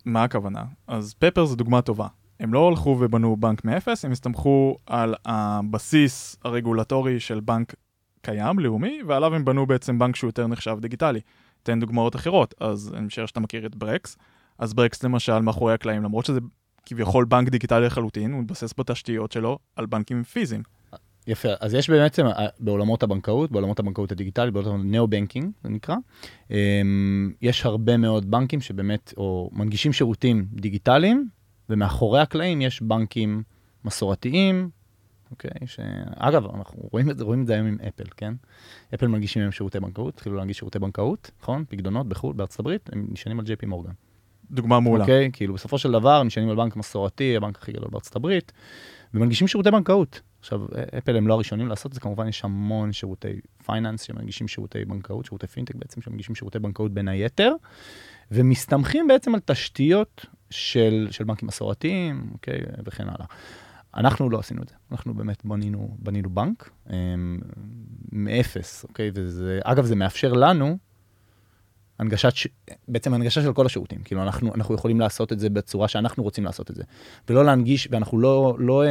מה הכוונה? אז פפר זה דוגמה טובה. הם לא הלכו ובנו בנק מאפס, הם הסתמכו על הבסיס הרגולטורי של בנק קיים, לאומי, ועליו הם בנו בעצם בנק שהוא יותר נחשב דיגיטלי. תן דוגמאות אחרות, אז אני משער שאתה מכיר את Brex. אז Brex למשל מאחורי הקלעים, למרות שזה כביכול בנק דיגיטלי לחלוטין, הוא מתבסס בתשתיות שלו על בנקים פיזיים. יפה, אז יש בעצם אה, בעולמות הבנקאות, בעולמות הבנקאות הדיגיטלית, בעולמות neo-banking, זה נקרא, אמ, יש הרבה מאוד בנקים שבאמת, או מנגישים שירותים דיגיטליים ומאחורי הקלעים יש בנקים מסורתיים, אוקיי? שאגב, אנחנו רואים את זה, רואים את זה היום עם אפל, כן? אפל מנגישים היום שירותי בנקאות, התחילו להנגיש שירותי בנקאות, נכון? פקדונות בחו"ל, בארצות הברית, הם נשענים על ג'יי פי מורגן. דוגמה מעולה. אוקיי? כאילו, בסופו של דבר נשענים על בנק מסורתי, הבנק הכי גדול בארצות הברית, ומנגישים שירותי בנקאות. עכשיו, אפל הם לא הראשונים לעשות את זה, כמובן יש המון שירותי finance שמנגישים שירותי בנקאות, שירותי פינטק בעצם, שמנגישים שירותי בנקאות בין היתר, ומסתמכים בעצם על תשתיות של, של בנקים מסורתיים, אוקיי, וכן הלאה. אנחנו לא עשינו את זה, אנחנו באמת בנינו, בנינו בנק אמ, מאפס, אוקיי, וזה, אגב, זה מאפשר לנו הנגשת, בעצם הנגשה של כל השירותים, כאילו אנחנו, אנחנו יכולים לעשות את זה בצורה שאנחנו רוצים לעשות את זה, ולא להנגיש, ואנחנו לא, לא אה,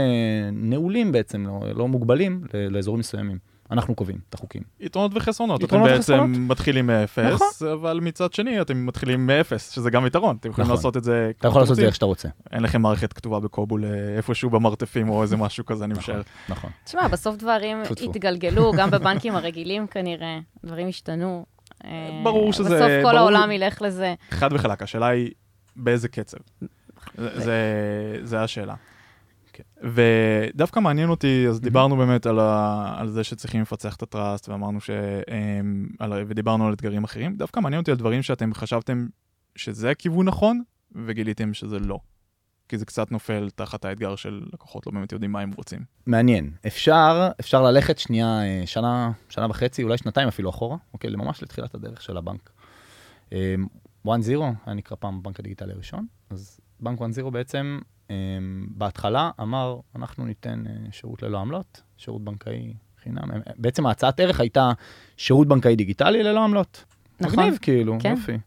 נעולים בעצם, לא, לא מוגבלים לאזורים מסוימים. אנחנו קובעים את החוקים. יתרונות וחסרונות. יתרונות אתם וחסרונות. בעצם מתחילים מאפס, נכון. אבל מצד שני אתם מתחילים מאפס, שזה גם יתרון. אתם יכולים נכון. לעשות את זה אתה יכול לעשות את זה איך שאתה רוצה. אין לכם מערכת כתובה בקובול איפשהו במרתפים או איזה משהו כזה, אני נכון, משער. נכון. תשמע, בסוף דברים התגלגלו, גם בבנקים הרגילים כנראה, דברים השתנו. ברור שזה... בסוף כל ברור... העולם ילך לזה. חד וחלק, השאלה היא באיזה קצב. זה, זה, זה השאלה. כן. ודווקא מעניין אותי, אז דיברנו באמת על, ה, על זה שצריכים לפצח את הטראסט, ואמרנו ש... על, ודיברנו על אתגרים אחרים, דווקא מעניין אותי על דברים שאתם חשבתם שזה הכיוון נכון, וגיליתם שזה לא. כי זה קצת נופל תחת האתגר של לקוחות לא באמת יודעים מה הם רוצים. מעניין. אפשר, אפשר ללכת שנייה, אה, שנה, שנה וחצי, אולי שנתיים אפילו אחורה, אוקיי? ממש לתחילת הדרך של הבנק. 1-0 אה, היה נקרא פעם הבנק הדיגיטלי הראשון, אז בנק 1-0 בעצם um, בהתחלה אמר, אנחנו ניתן uh, שירות ללא עמלות, שירות בנקאי חינם. בעצם ההצעת ערך הייתה שירות בנקאי דיגיטלי ללא עמלות. נכון. מגניב, כאילו, כן. יופי.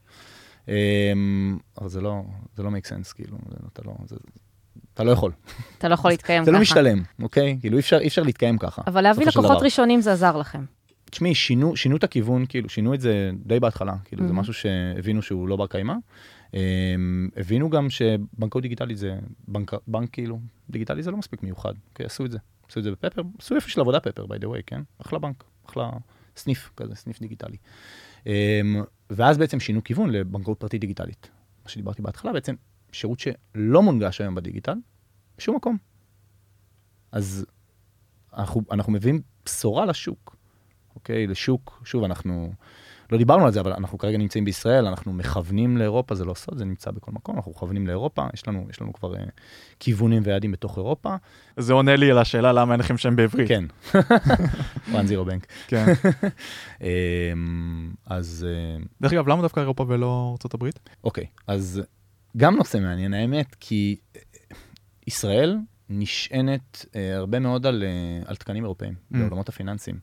Um, אבל זה לא, זה לא make sense, כאילו, זה, אתה לא, זה, אתה לא יכול. אתה לא יכול להתקיים ככה. זה לא משתלם, אוקיי? כאילו, אי אפשר, אי אפשר להתקיים ככה. אבל להביא לקוחות ראשונים זה עזר לכם. תשמעי, שינו, שינו את הכיוון, כאילו, שינו את זה די בהתחלה, כאילו, mm-hmm. זה משהו שהבינו שהוא לא בר קיימא. Um, הבינו גם שבנקאות דיגיטלית זה, בנק, בנק כאילו, דיגיטלי זה לא מספיק מיוחד, אוקיי, עשו את זה. עשו את זה בפפר, עשו יופי של עבודה פפר, by the way, כן? אחלה בנק, אחלה סניף כזה, סניף דיגיטלי. ואז בעצם שינו כיוון לבנקאות פרטית דיגיטלית. מה שדיברתי בהתחלה, בעצם שירות שלא מונגש היום בדיגיטל, בשום מקום. אז אנחנו, אנחנו מביאים בשורה לשוק, אוקיי? לשוק, שוב, אנחנו לא דיברנו על זה, אבל אנחנו כרגע נמצאים בישראל, אנחנו מכוונים לאירופה, זה לא סוד, זה נמצא בכל מקום, אנחנו מכוונים לאירופה, יש לנו, יש לנו כבר uh, כיוונים ויעדים בתוך אירופה. זה עונה לי על השאלה למה אין לכם שם בעברית. כן, one zero bank. כן. um, אז... Uh, דרך אגב, למה דווקא אירופה ולא ארה"ב? אוקיי, okay, אז גם נושא מעניין, האמת, כי ישראל נשענת uh, הרבה מאוד על, uh, על תקנים אירופאים mm. בעולמות הפיננסיים.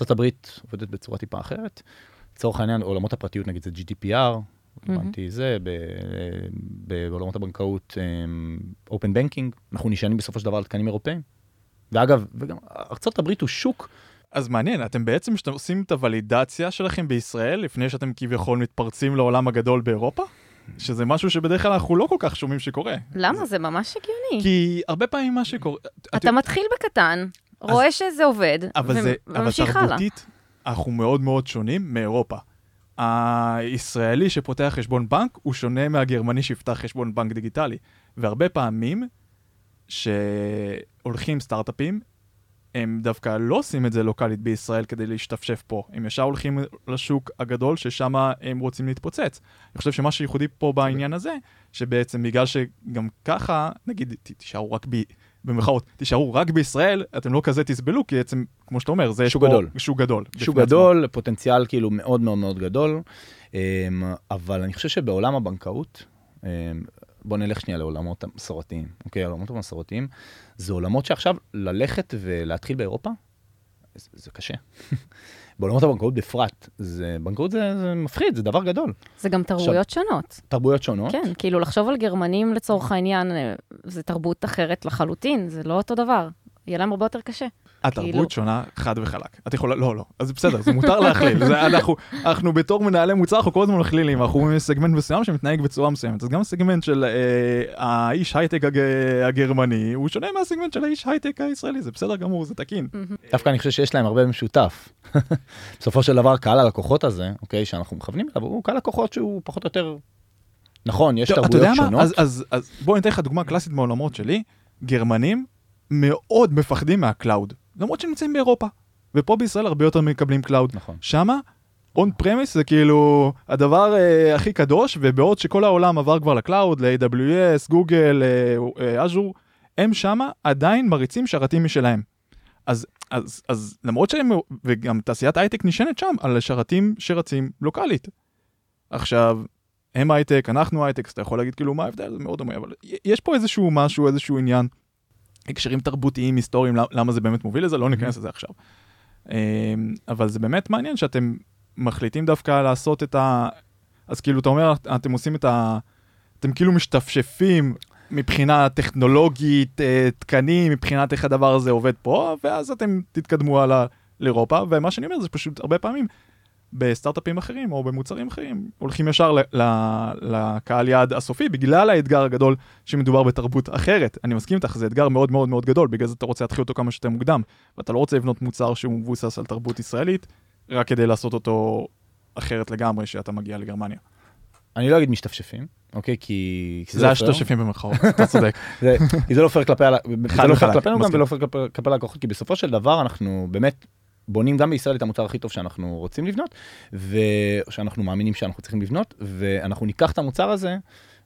ארה"ב עובדת בצורה טיפה אחרת. לצורך העניין, עולמות הפרטיות, נגיד זה GDPR, הבנתי זה, בעולמות הבנקאות, Open Banking, אנחנו נשענים בסופו של דבר על תקנים אירופאים. ואגב, וגם ארה"ב הוא שוק. אז מעניין, אתם בעצם שאתם עושים את הוולידציה שלכם בישראל, לפני שאתם כביכול מתפרצים לעולם הגדול באירופה? שזה משהו שבדרך כלל אנחנו לא כל כך שומעים שקורה. למה? זה, זה ממש הגיוני. כי הרבה פעמים מה שקורה... אתה את... מתחיל בקטן, רואה אז... שזה עובד, וממשיך הלאה. אבל תרבותית, אנחנו מאוד מאוד שונים מאירופה. הישראלי שפותח חשבון בנק הוא שונה מהגרמני שיפתח חשבון בנק דיגיטלי. והרבה פעמים שהולכים סטארט-אפים, הם דווקא לא עושים את זה לוקאלית בישראל כדי להשתפשף פה. הם ישר הולכים לשוק הגדול ששם הם רוצים להתפוצץ. אני חושב שמה שייחודי פה בעניין הזה, שבעצם בגלל שגם ככה, נגיד, תישארו רק ב... במרכאות, תישארו רק בישראל, אתם לא כזה תסבלו, כי בעצם, כמו שאתה אומר, זה שוק גדול. שוק גדול. שוק גדול, פוטנציאל כאילו מאוד מאוד מאוד גדול, אמ, אבל אני חושב שבעולם הבנקאות, אמ, בוא נלך שנייה לעולמות המסורתיים, אוקיי? העולמות המסורתיים, זה עולמות שעכשיו ללכת ולהתחיל באירופה, זה, זה קשה. בעולמות הבנקאות בפרט, זה, בנקאות זה, זה מפחיד, זה דבר גדול. זה גם תרבויות עכשיו, שונות. תרבויות שונות. כן, כאילו לחשוב על גרמנים לצורך העניין, אה, זה תרבות אחרת לחלוטין, זה לא אותו דבר. יהיה להם הרבה יותר קשה. התרבות כאילו... שונה חד וחלק. את יכולה, לא, לא, אז בסדר, זה מותר להכליל. זה, אנחנו, אנחנו בתור מנהלי מוצר, אנחנו כל הזמן מכלילים, אנחנו רואים סגמנט מסוים שמתנהג בצורה מסוימת. אז גם הסגמנט של אה, האיש הייטק הג, הגרמני, הוא שונה מהסגמנט של האיש הייטק הישראלי, זה בסדר גמור, זה תקין. דווקא אני חושב שיש להם הרבה משותף. בסופו של דבר, קהל הלקוחות הזה, אוקיי, שאנחנו מכוונים אליו, הוא קהל לקוחות שהוא פחות או יותר... נכון, יש תרבויות שונות. אז, אז, אז בוא ניתן לך דוגמה קלאסית מעולמות שלי. גרמנים מאוד מפחדים מה cloud, למרות שהם נמצאים באירופה. ופה בישראל הרבה יותר מקבלים cloud. נכון. שמה, on-premise זה כאילו הדבר אה, הכי קדוש, ובעוד שכל העולם עבר כבר ל cloud, ל-AWS, גוגל, אג'ור, אה, הם שמה עדיין מריצים שרתים משלהם. אז, אז, אז למרות שהם, וגם תעשיית הייטק נשענת שם על שרתים שרצים לוקאלית. עכשיו, הם הייטק, אנחנו הייטק, אז אתה יכול להגיד כאילו מה ההבדל, זה מאוד דומה, אבל יש פה איזשהו משהו, איזשהו עניין. הקשרים תרבותיים, היסטוריים, למה זה באמת מוביל לזה, לא ניכנס לזה עכשיו. אמ, אבל זה באמת מעניין שאתם מחליטים דווקא לעשות את ה... אז כאילו, אתה אומר, אתם עושים את ה... אתם כאילו משתפשפים מבחינה טכנולוגית, אה, תקנים, מבחינת איך הדבר הזה עובד פה, ואז אתם תתקדמו הלאה לאירופה, ומה שאני אומר זה פשוט הרבה פעמים בסטארט-אפים אחרים או במוצרים אחרים, הולכים ישר לקהל יעד הסופי בגלל האתגר הגדול שמדובר בתרבות אחרת. אני מסכים איתך, זה אתגר מאוד מאוד מאוד גדול, בגלל זה אתה רוצה להתחיל אותו כמה שיותר מוקדם, ואתה לא רוצה לבנות מוצר שהוא מבוסס על תרבות ישראלית, רק כדי לעשות אותו אחרת לגמרי שאתה מגיע לגרמניה. אני לא אגיד משתפשפים, אוקיי? כי... זה השתפשפים במרכאות, אתה צודק. זה לא פייר לא כלפינו גם ולא פייר כלפי הלקוחות, כי בסופו של דבר אנחנו באמת בונים גם בישראל את המוצר הכי טוב שאנחנו רוצים לבנות, ושאנחנו מאמינים שאנחנו צריכים לבנות, ואנחנו ניקח את המוצר הזה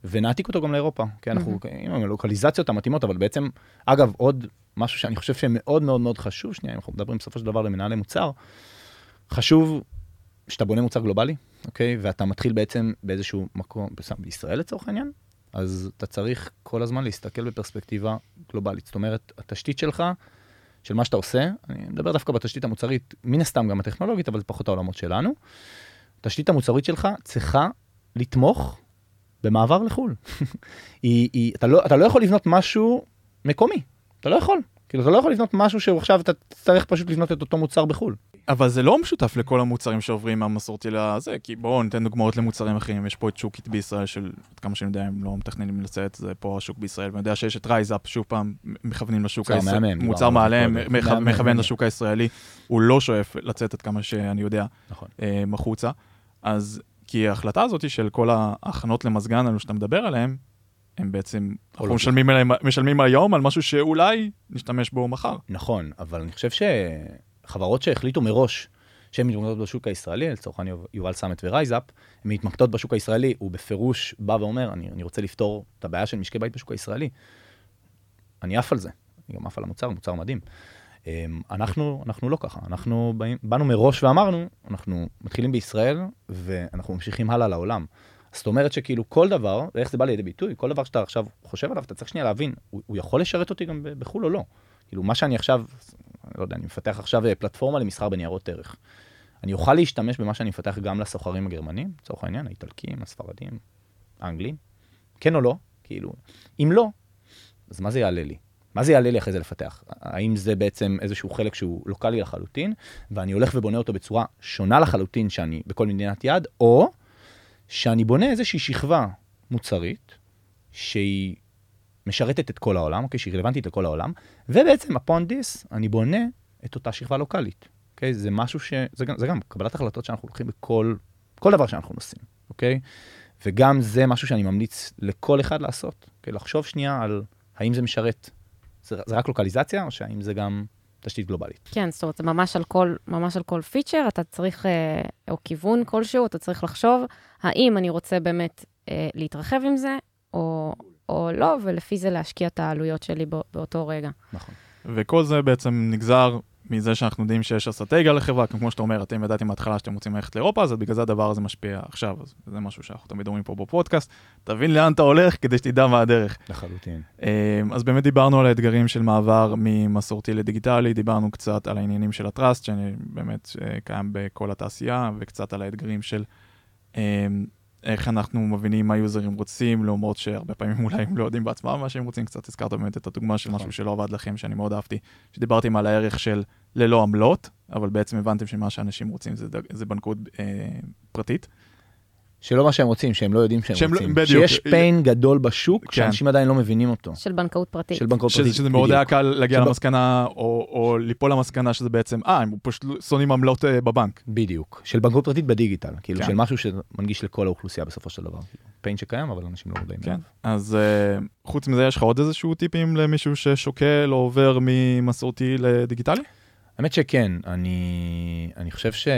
ונעתיק אותו גם לאירופה, כי אנחנו עם הלוקליזציות המתאימות, אבל בעצם, אגב, עוד משהו שאני חושב שמאוד מאוד מאוד חשוב, שנייה, אם אנחנו מדברים בסופו של דבר למנהלי מוצר, חשוב שאתה בונה מוצר גלובלי, אוקיי? ואתה מתחיל בעצם באיזשהו מקום, בישראל לצורך העניין, אז אתה צריך כל הזמן להסתכל בפרספקטיבה גלובלית. זאת אומרת, התשתית שלך, של מה שאתה עושה, אני מדבר דווקא בתשתית המוצרית, מן הסתם גם הטכנולוגית, אבל זה פחות העולמות שלנו. התשתית המוצרית שלך צריכה לתמוך במעבר לחו"ל. היא, היא, אתה, לא, אתה לא יכול לבנות משהו מקומי, אתה לא יכול. כאילו, אתה לא יכול לבנות משהו שעכשיו אתה תצטרך פשוט לבנות את אותו מוצר בחו"ל. אבל זה לא משותף לכל המוצרים שעוברים מהמסורתי לזה, כי בואו ניתן דוגמאות למוצרים אחרים. יש פה את שוק איט בישראל של, עד כמה שאני יודע, הם לא מתכננים לצאת, זה פה השוק בישראל, ואני יודע שיש את RiseUp, שוב פעם, מכוונים לשוק הישראלי. מוצר מהמם, מכוון לשוק הישראלי. הוא לא שואף לצאת עד כמה שאני יודע, נכון. אה, מחוצה. אז, כי ההחלטה הזאת של כל ההכנות למזגן האלו שאתה מדבר עליהן, הם בעצם, אנחנו משלמים, היום על משהו שאולי נשתמש בו מחר. נכון, אבל אני חושב שחברות שהחליטו מראש שהן מתמקדות בשוק הישראלי, לצורך העניין יובל סמט ו RiseUp, הן מתמקדות בשוק הישראלי, הוא בפירוש בא ואומר, אני, אני רוצה לפתור את הבעיה של משקי בית בשוק הישראלי. אני עף על זה, אני גם עף על המוצר, מוצר מדהים. אמ, אנחנו, אנחנו לא ככה, אנחנו באנו מראש ואמרנו, אנחנו מתחילים בישראל ואנחנו ממשיכים הלאה לעולם. זאת אומרת שכאילו כל דבר, ואיך זה בא לידי ביטוי, כל דבר שאתה עכשיו חושב עליו, אתה צריך שנייה להבין, הוא, הוא יכול לשרת אותי גם בחו"ל או לא. כאילו, מה שאני עכשיו, לא יודע, אני מפתח עכשיו אה, פלטפורמה למסחר בניירות ערך. אני אוכל להשתמש במה שאני מפתח גם לסוחרים הגרמנים, לצורך העניין, האיטלקים, הספרדים, האנגלים? כן או לא? כאילו, אם לא, אז מה זה יעלה לי? מה זה יעלה לי אחרי זה לפתח? האם זה בעצם איזשהו חלק שהוא לוקאלי לחלוטין, ואני הולך ובונה אותו בצורה שונה לחלוטין שאני בכל מדינת יעד, או שאני בונה איזושהי שכבה מוצרית, שהיא משרתת את כל העולם, אוקיי? שהיא רלוונטית לכל העולם, ובעצם this, אני בונה את אותה שכבה לוקאלית, אוקיי? זה משהו ש... זה גם, זה גם קבלת החלטות שאנחנו לוקחים בכל כל דבר שאנחנו עושים, אוקיי? וגם זה משהו שאני ממליץ לכל אחד לעשות, אוקיי? לחשוב שנייה על האם זה משרת, זה, זה רק לוקליזציה, או שהאם זה גם תשתית גלובלית. כן, זאת אומרת, ממש על כל, ממש על כל פיצ'ר, אתה צריך, אה, או כיוון כלשהו, אתה צריך לחשוב, האם אני רוצה באמת אה, להתרחב עם זה, או, או לא, ולפי זה להשקיע את העלויות שלי באותו רגע. נכון. וכל זה בעצם נגזר מזה שאנחנו יודעים שיש אסטרטגיה לחברה, כמו שאתה אומר, אתם ידעתם מההתחלה שאתם רוצים ללכת לאירופה, אז בגלל זה הדבר הזה משפיע עכשיו, אז זה משהו שאנחנו תמיד אומרים פה בפודקאסט, תבין לאן אתה הולך כדי שתדע מה הדרך. לחלוטין. אמ, אז באמת דיברנו על האתגרים של מעבר ממסורתי לדיגיטלי, דיברנו קצת על העניינים של הטראסט, שבאמת אה, קיים בכל התעשייה, וקצת על האתגרים של אמ, איך אנחנו מבינים מה יוזרים רוצים, למרות שהרבה פעמים אולי הם לא יודעים בעצמם מה שהם רוצים. קצת הזכרת באמת את הדוגמה של משהו נכון. שלא עבד לכם, שאני מאוד אהבתי, שדיברתם על הערך של ללא עמלות, אבל בעצם הבנתם שמה שאנשים רוצים זה, זה בנקאות אה, פרטית. שלא מה שהם רוצים, שהם לא יודעים שהם, שהם לא- רוצים. לא, בדיוק. שיש פיין גדול בשוק, כן. שאנשים עדיין לא מבינים אותו. של בנקאות פרטית. של בנקאות פרטית, שזה מאוד היה קל להגיע שבא... למסקנה, או, או ליפול למסקנה שזה בעצם, אה, הם פשוט שונאים עמלות uh, בבנק. בדיוק. של בנקאות פרטית בדיגיטל, כאילו, כן. של משהו שמנגיש לכל האוכלוסייה בסופו של דבר. פיין שקיים, אבל אנשים לא מודעים. כן. אז uh, חוץ מזה, יש לך עוד איזשהו טיפים למישהו ששוקל או עובר ממסורתי לדיגיטלי? האמת שכן, אני, אני חושב ש,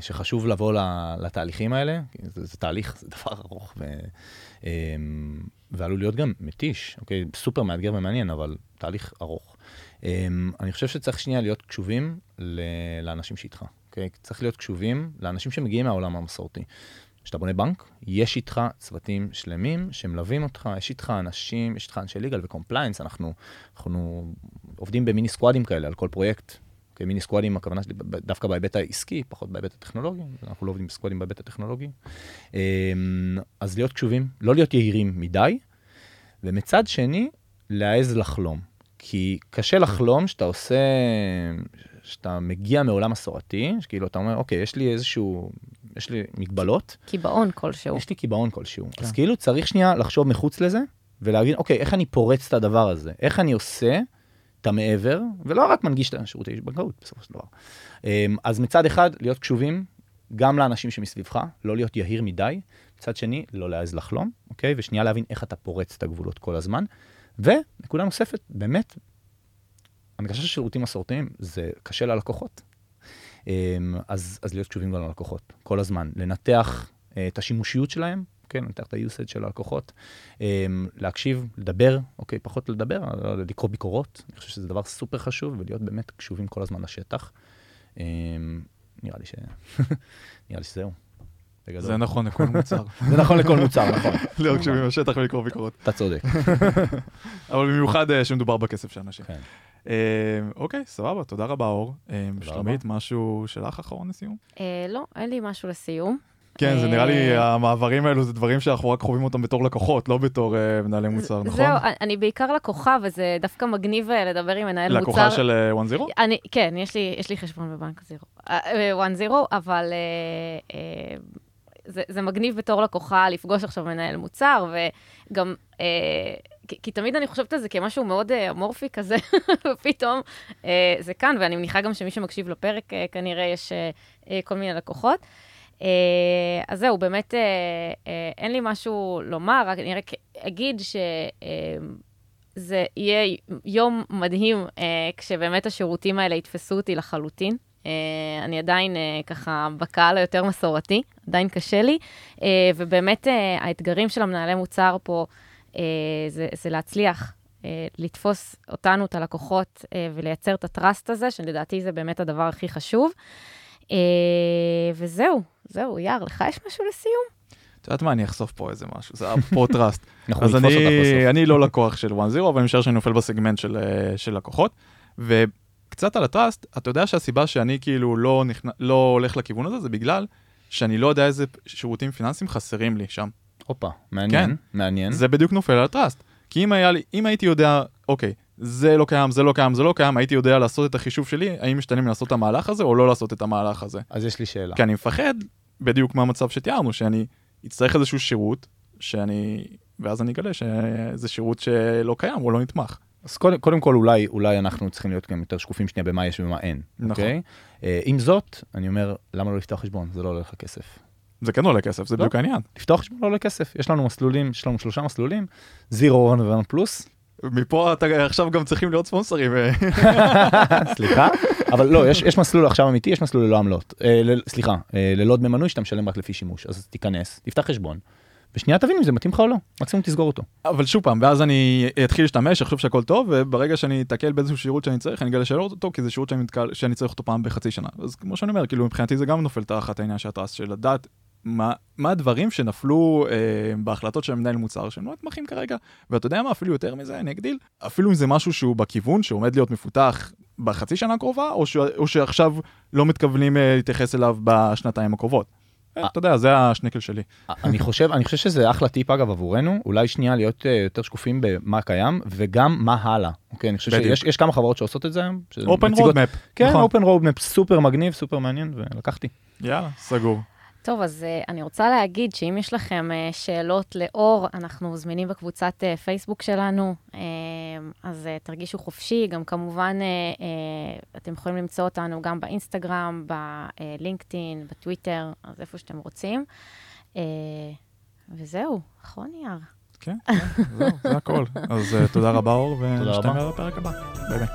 שחשוב לבוא לתהליכים האלה, זה, זה תהליך, זה דבר ארוך ו, אמ, ועלול להיות גם מתיש, אוקיי? סופר מאתגר ומעניין, אבל תהליך ארוך. אמ, אני חושב שצריך שנייה להיות קשובים לאנשים שאיתך, אוקיי? צריך להיות קשובים לאנשים שמגיעים מהעולם המסורתי. כשאתה בונה בנק, יש איתך צוותים שלמים שמלווים אותך, יש איתך אנשים, יש איתך אנשי legal ו compliance, אנחנו, אנחנו עובדים במיני סקואדים כאלה על כל פרויקט כמיני סקואדים, הכוונה שלי דווקא בהיבט העסקי, פחות בהיבט הטכנולוגי, אנחנו לא עובדים בסקואדים בהיבט הטכנולוגי. אמ, אז להיות קשובים, לא להיות יהירים מדי, ומצד שני, להעז לחלום. כי קשה לחלום שאתה עושה, שאתה מגיע מעולם מסורתי, שכאילו אתה אומר, אוקיי, יש לי איזשהו, יש לי מגבלות. קיבעון כלשהו. יש לי קיבעון כלשהו. כן. אז כאילו צריך שנייה לחשוב מחוץ לזה, ולהגיד, אוקיי, איך אני פורץ את הדבר הזה? איך אני עושה את המעבר, ולא רק מנגיש את השירותי בנקאות בסופו של דבר. אמ, אז מצד אחד, להיות קשובים, גם לאנשים שמסביבך, לא להיות יהיר מדי, מצד שני, לא להעז לחלום, אוקיי? ושנייה להבין איך אתה פורץ את הגבולות כל הזמן. ונקודה נוספת, באמת, הנגשה של שירותים מסורתיים זה קשה ללקוחות. אמ, אז, אז להיות קשובים גם ללקוחות, כל הזמן. לנתח אה, את השימושיות שלהם, כן, לנתח את ה-usage של הלקוחות, אמ, להקשיב, לדבר, אוקיי, פחות לדבר, לקרוא ביקורות, אני חושב שזה דבר סופר חשוב, ולהיות באמת קשובים כל הזמן לשטח. אמ, נראה לי ש... נראה לי שזהו. זה נכון לכל מוצר. זה נכון לכל מוצר, נכון. להיות קשובים לשטח ולקרוא ביקורות. אתה צודק. אבל במיוחד אה, שמדובר בכסף של אנשים. כן. אוקיי, סבבה, תודה רבה, אור. שלומית, משהו שלך אחרון לסיום? לא, אין לי משהו לסיום. כן, זה נראה לי, אה, המעברים האלו זה דברים שאנחנו רק חווים אותם בתור לקוחות, לא בתור uh, מנהלי מוצר, נכון? זהו, אני בעיקר לקוחה, וזה דווקא מגניב אה, לדבר עם מנהל לקוחה מוצר. לקוחה של uh, One Zero? אני, כן, יש לי, יש לי חשבון בבנק זירו. One Zero, אבל uh, uh, זה, זה מגניב בתור לקוחה לפגוש עכשיו מנהל מוצר, וגם... Uh, כי, כי תמיד אני חושבת על זה כמשהו מאוד אמורפי כזה, ופתאום uh, זה כאן, ואני מניחה גם שמי שמקשיב לפרק, uh, כנראה יש uh, uh, כל מיני לקוחות. Uh, אז זהו, באמת uh, uh, אין לי משהו לומר, רק אני רק אגיד שזה uh, יהיה יום מדהים uh, כשבאמת השירותים האלה יתפסו אותי לחלוטין. Uh, אני עדיין uh, ככה בקהל היותר מסורתי, עדיין קשה לי, uh, ובאמת uh, האתגרים של המנהלי מוצר פה uh, זה, זה להצליח uh, לתפוס אותנו, את הלקוחות, uh, ולייצר את הטראסט הזה, שלדעתי זה באמת הדבר הכי חשוב. Uh, וזהו, זהו, יאר, לך יש משהו לסיום? את יודעת מה, אני אחשוף פה איזה משהו, זה אפוטראסט. אז אני, אני לא לקוח של 1-0, אבל אני משער שאני נופל בסגמנט של, של לקוחות. וקצת על הטראסט, אתה יודע שהסיבה שאני כאילו לא, נכנ... לא הולך לכיוון הזה, זה בגלל שאני לא יודע איזה שירותים פיננסיים חסרים לי שם. הופה, מעניין, כן, מעניין. זה בדיוק נופל על הטראסט. כי אם, היה לי, אם הייתי יודע, אוקיי, זה לא קיים, זה לא קיים, זה לא קיים, הייתי יודע לעשות את החישוב שלי, האם משתלם לעשות את המהלך הזה או לא לעשות את המהלך הזה. אז יש לי שאלה. כי אני מפחד, בדיוק מהמצב שתיארנו, שאני אצטרך איזשהו שירות, שאני... ואז אני אגלה שזה שירות שלא קיים או לא נתמך. אז קודם, קודם כל, אולי, אולי אנחנו צריכים להיות גם יותר שקופים שנייה במה יש ומה אין, נכון. אוקיי? Uh, עם זאת, אני אומר, למה לא לפתוח חשבון? זה לא עולה לך כסף. זה כן עולה כסף, זה לא. בדיוק העניין. לפתוח חשבון לא עולה כסף. יש לנו מסלולים, יש לנו שלושה מסלולים, זירו, רון ורן פלוס. מפה אתה עכשיו גם צריכים להיות ספונסרים. אה. סליחה? אבל לא, יש, יש מסלול עכשיו אמיתי, יש מסלול ללא עמלות. אה, ל, סליחה, אה, ללא דמי מנוי שאתה משלם רק לפי שימוש. אז תיכנס, תפתח חשבון, ושנייה תבין אם זה מתאים לך או לא, מקסימום תסגור אותו. אבל שוב פעם, ואז אני אתחיל להשתמש, אחשוב שהכל טוב, וברגע שאני אתקל באיזשהו שירות שאני צריך, אני אגלה שלא אותו, כי זה שירות שאני, מתקל, שאני צריך אותו פעם בחצי שנה. אז כמו שאני אומר, כאילו מבחינתי זה גם נופל תחת העניין של הטרס, של לדעת מה, מה הדברים שנפלו אה, בהחלטות של מנהל מוצר שהם לא נתמכים כרגע. ואתה יודע מה, אפילו יותר מזה, אני אגדיל, אפילו אם זה משהו שהוא בכיוון שעומד להיות מפותח בחצי שנה הקרובה, או, ש, או שעכשיו לא מתכוונים אה, להתייחס אליו בשנתיים הקרובות. אה, אתה יודע, זה השנקל שלי. אני חושב, אני חושב שזה אחלה טיפ אגב עבורנו, אולי שנייה להיות יותר שקופים במה קיים, וגם מה הלאה. אוקיי, אני חושב שיש כמה חברות שעושות את זה היום. open roadmap. כן, open roadmap סופר מגניב, סופר מעניין, ולקחתי. יאללה, סגור. טוב, אז uh, אני רוצה להגיד שאם יש לכם uh, שאלות לאור, אנחנו זמינים בקבוצת uh, פייסבוק שלנו, uh, אז uh, תרגישו חופשי. גם כמובן, uh, uh, אתם יכולים למצוא אותנו גם באינסטגרם, בלינקדאין, בטוויטר, אז איפה שאתם רוצים. Uh, וזהו, נכון, יאר? כן, כן, זהו, זה הכל. אז uh, תודה רבה, אור, ונשתמע בפרק הבא. ביי ביי.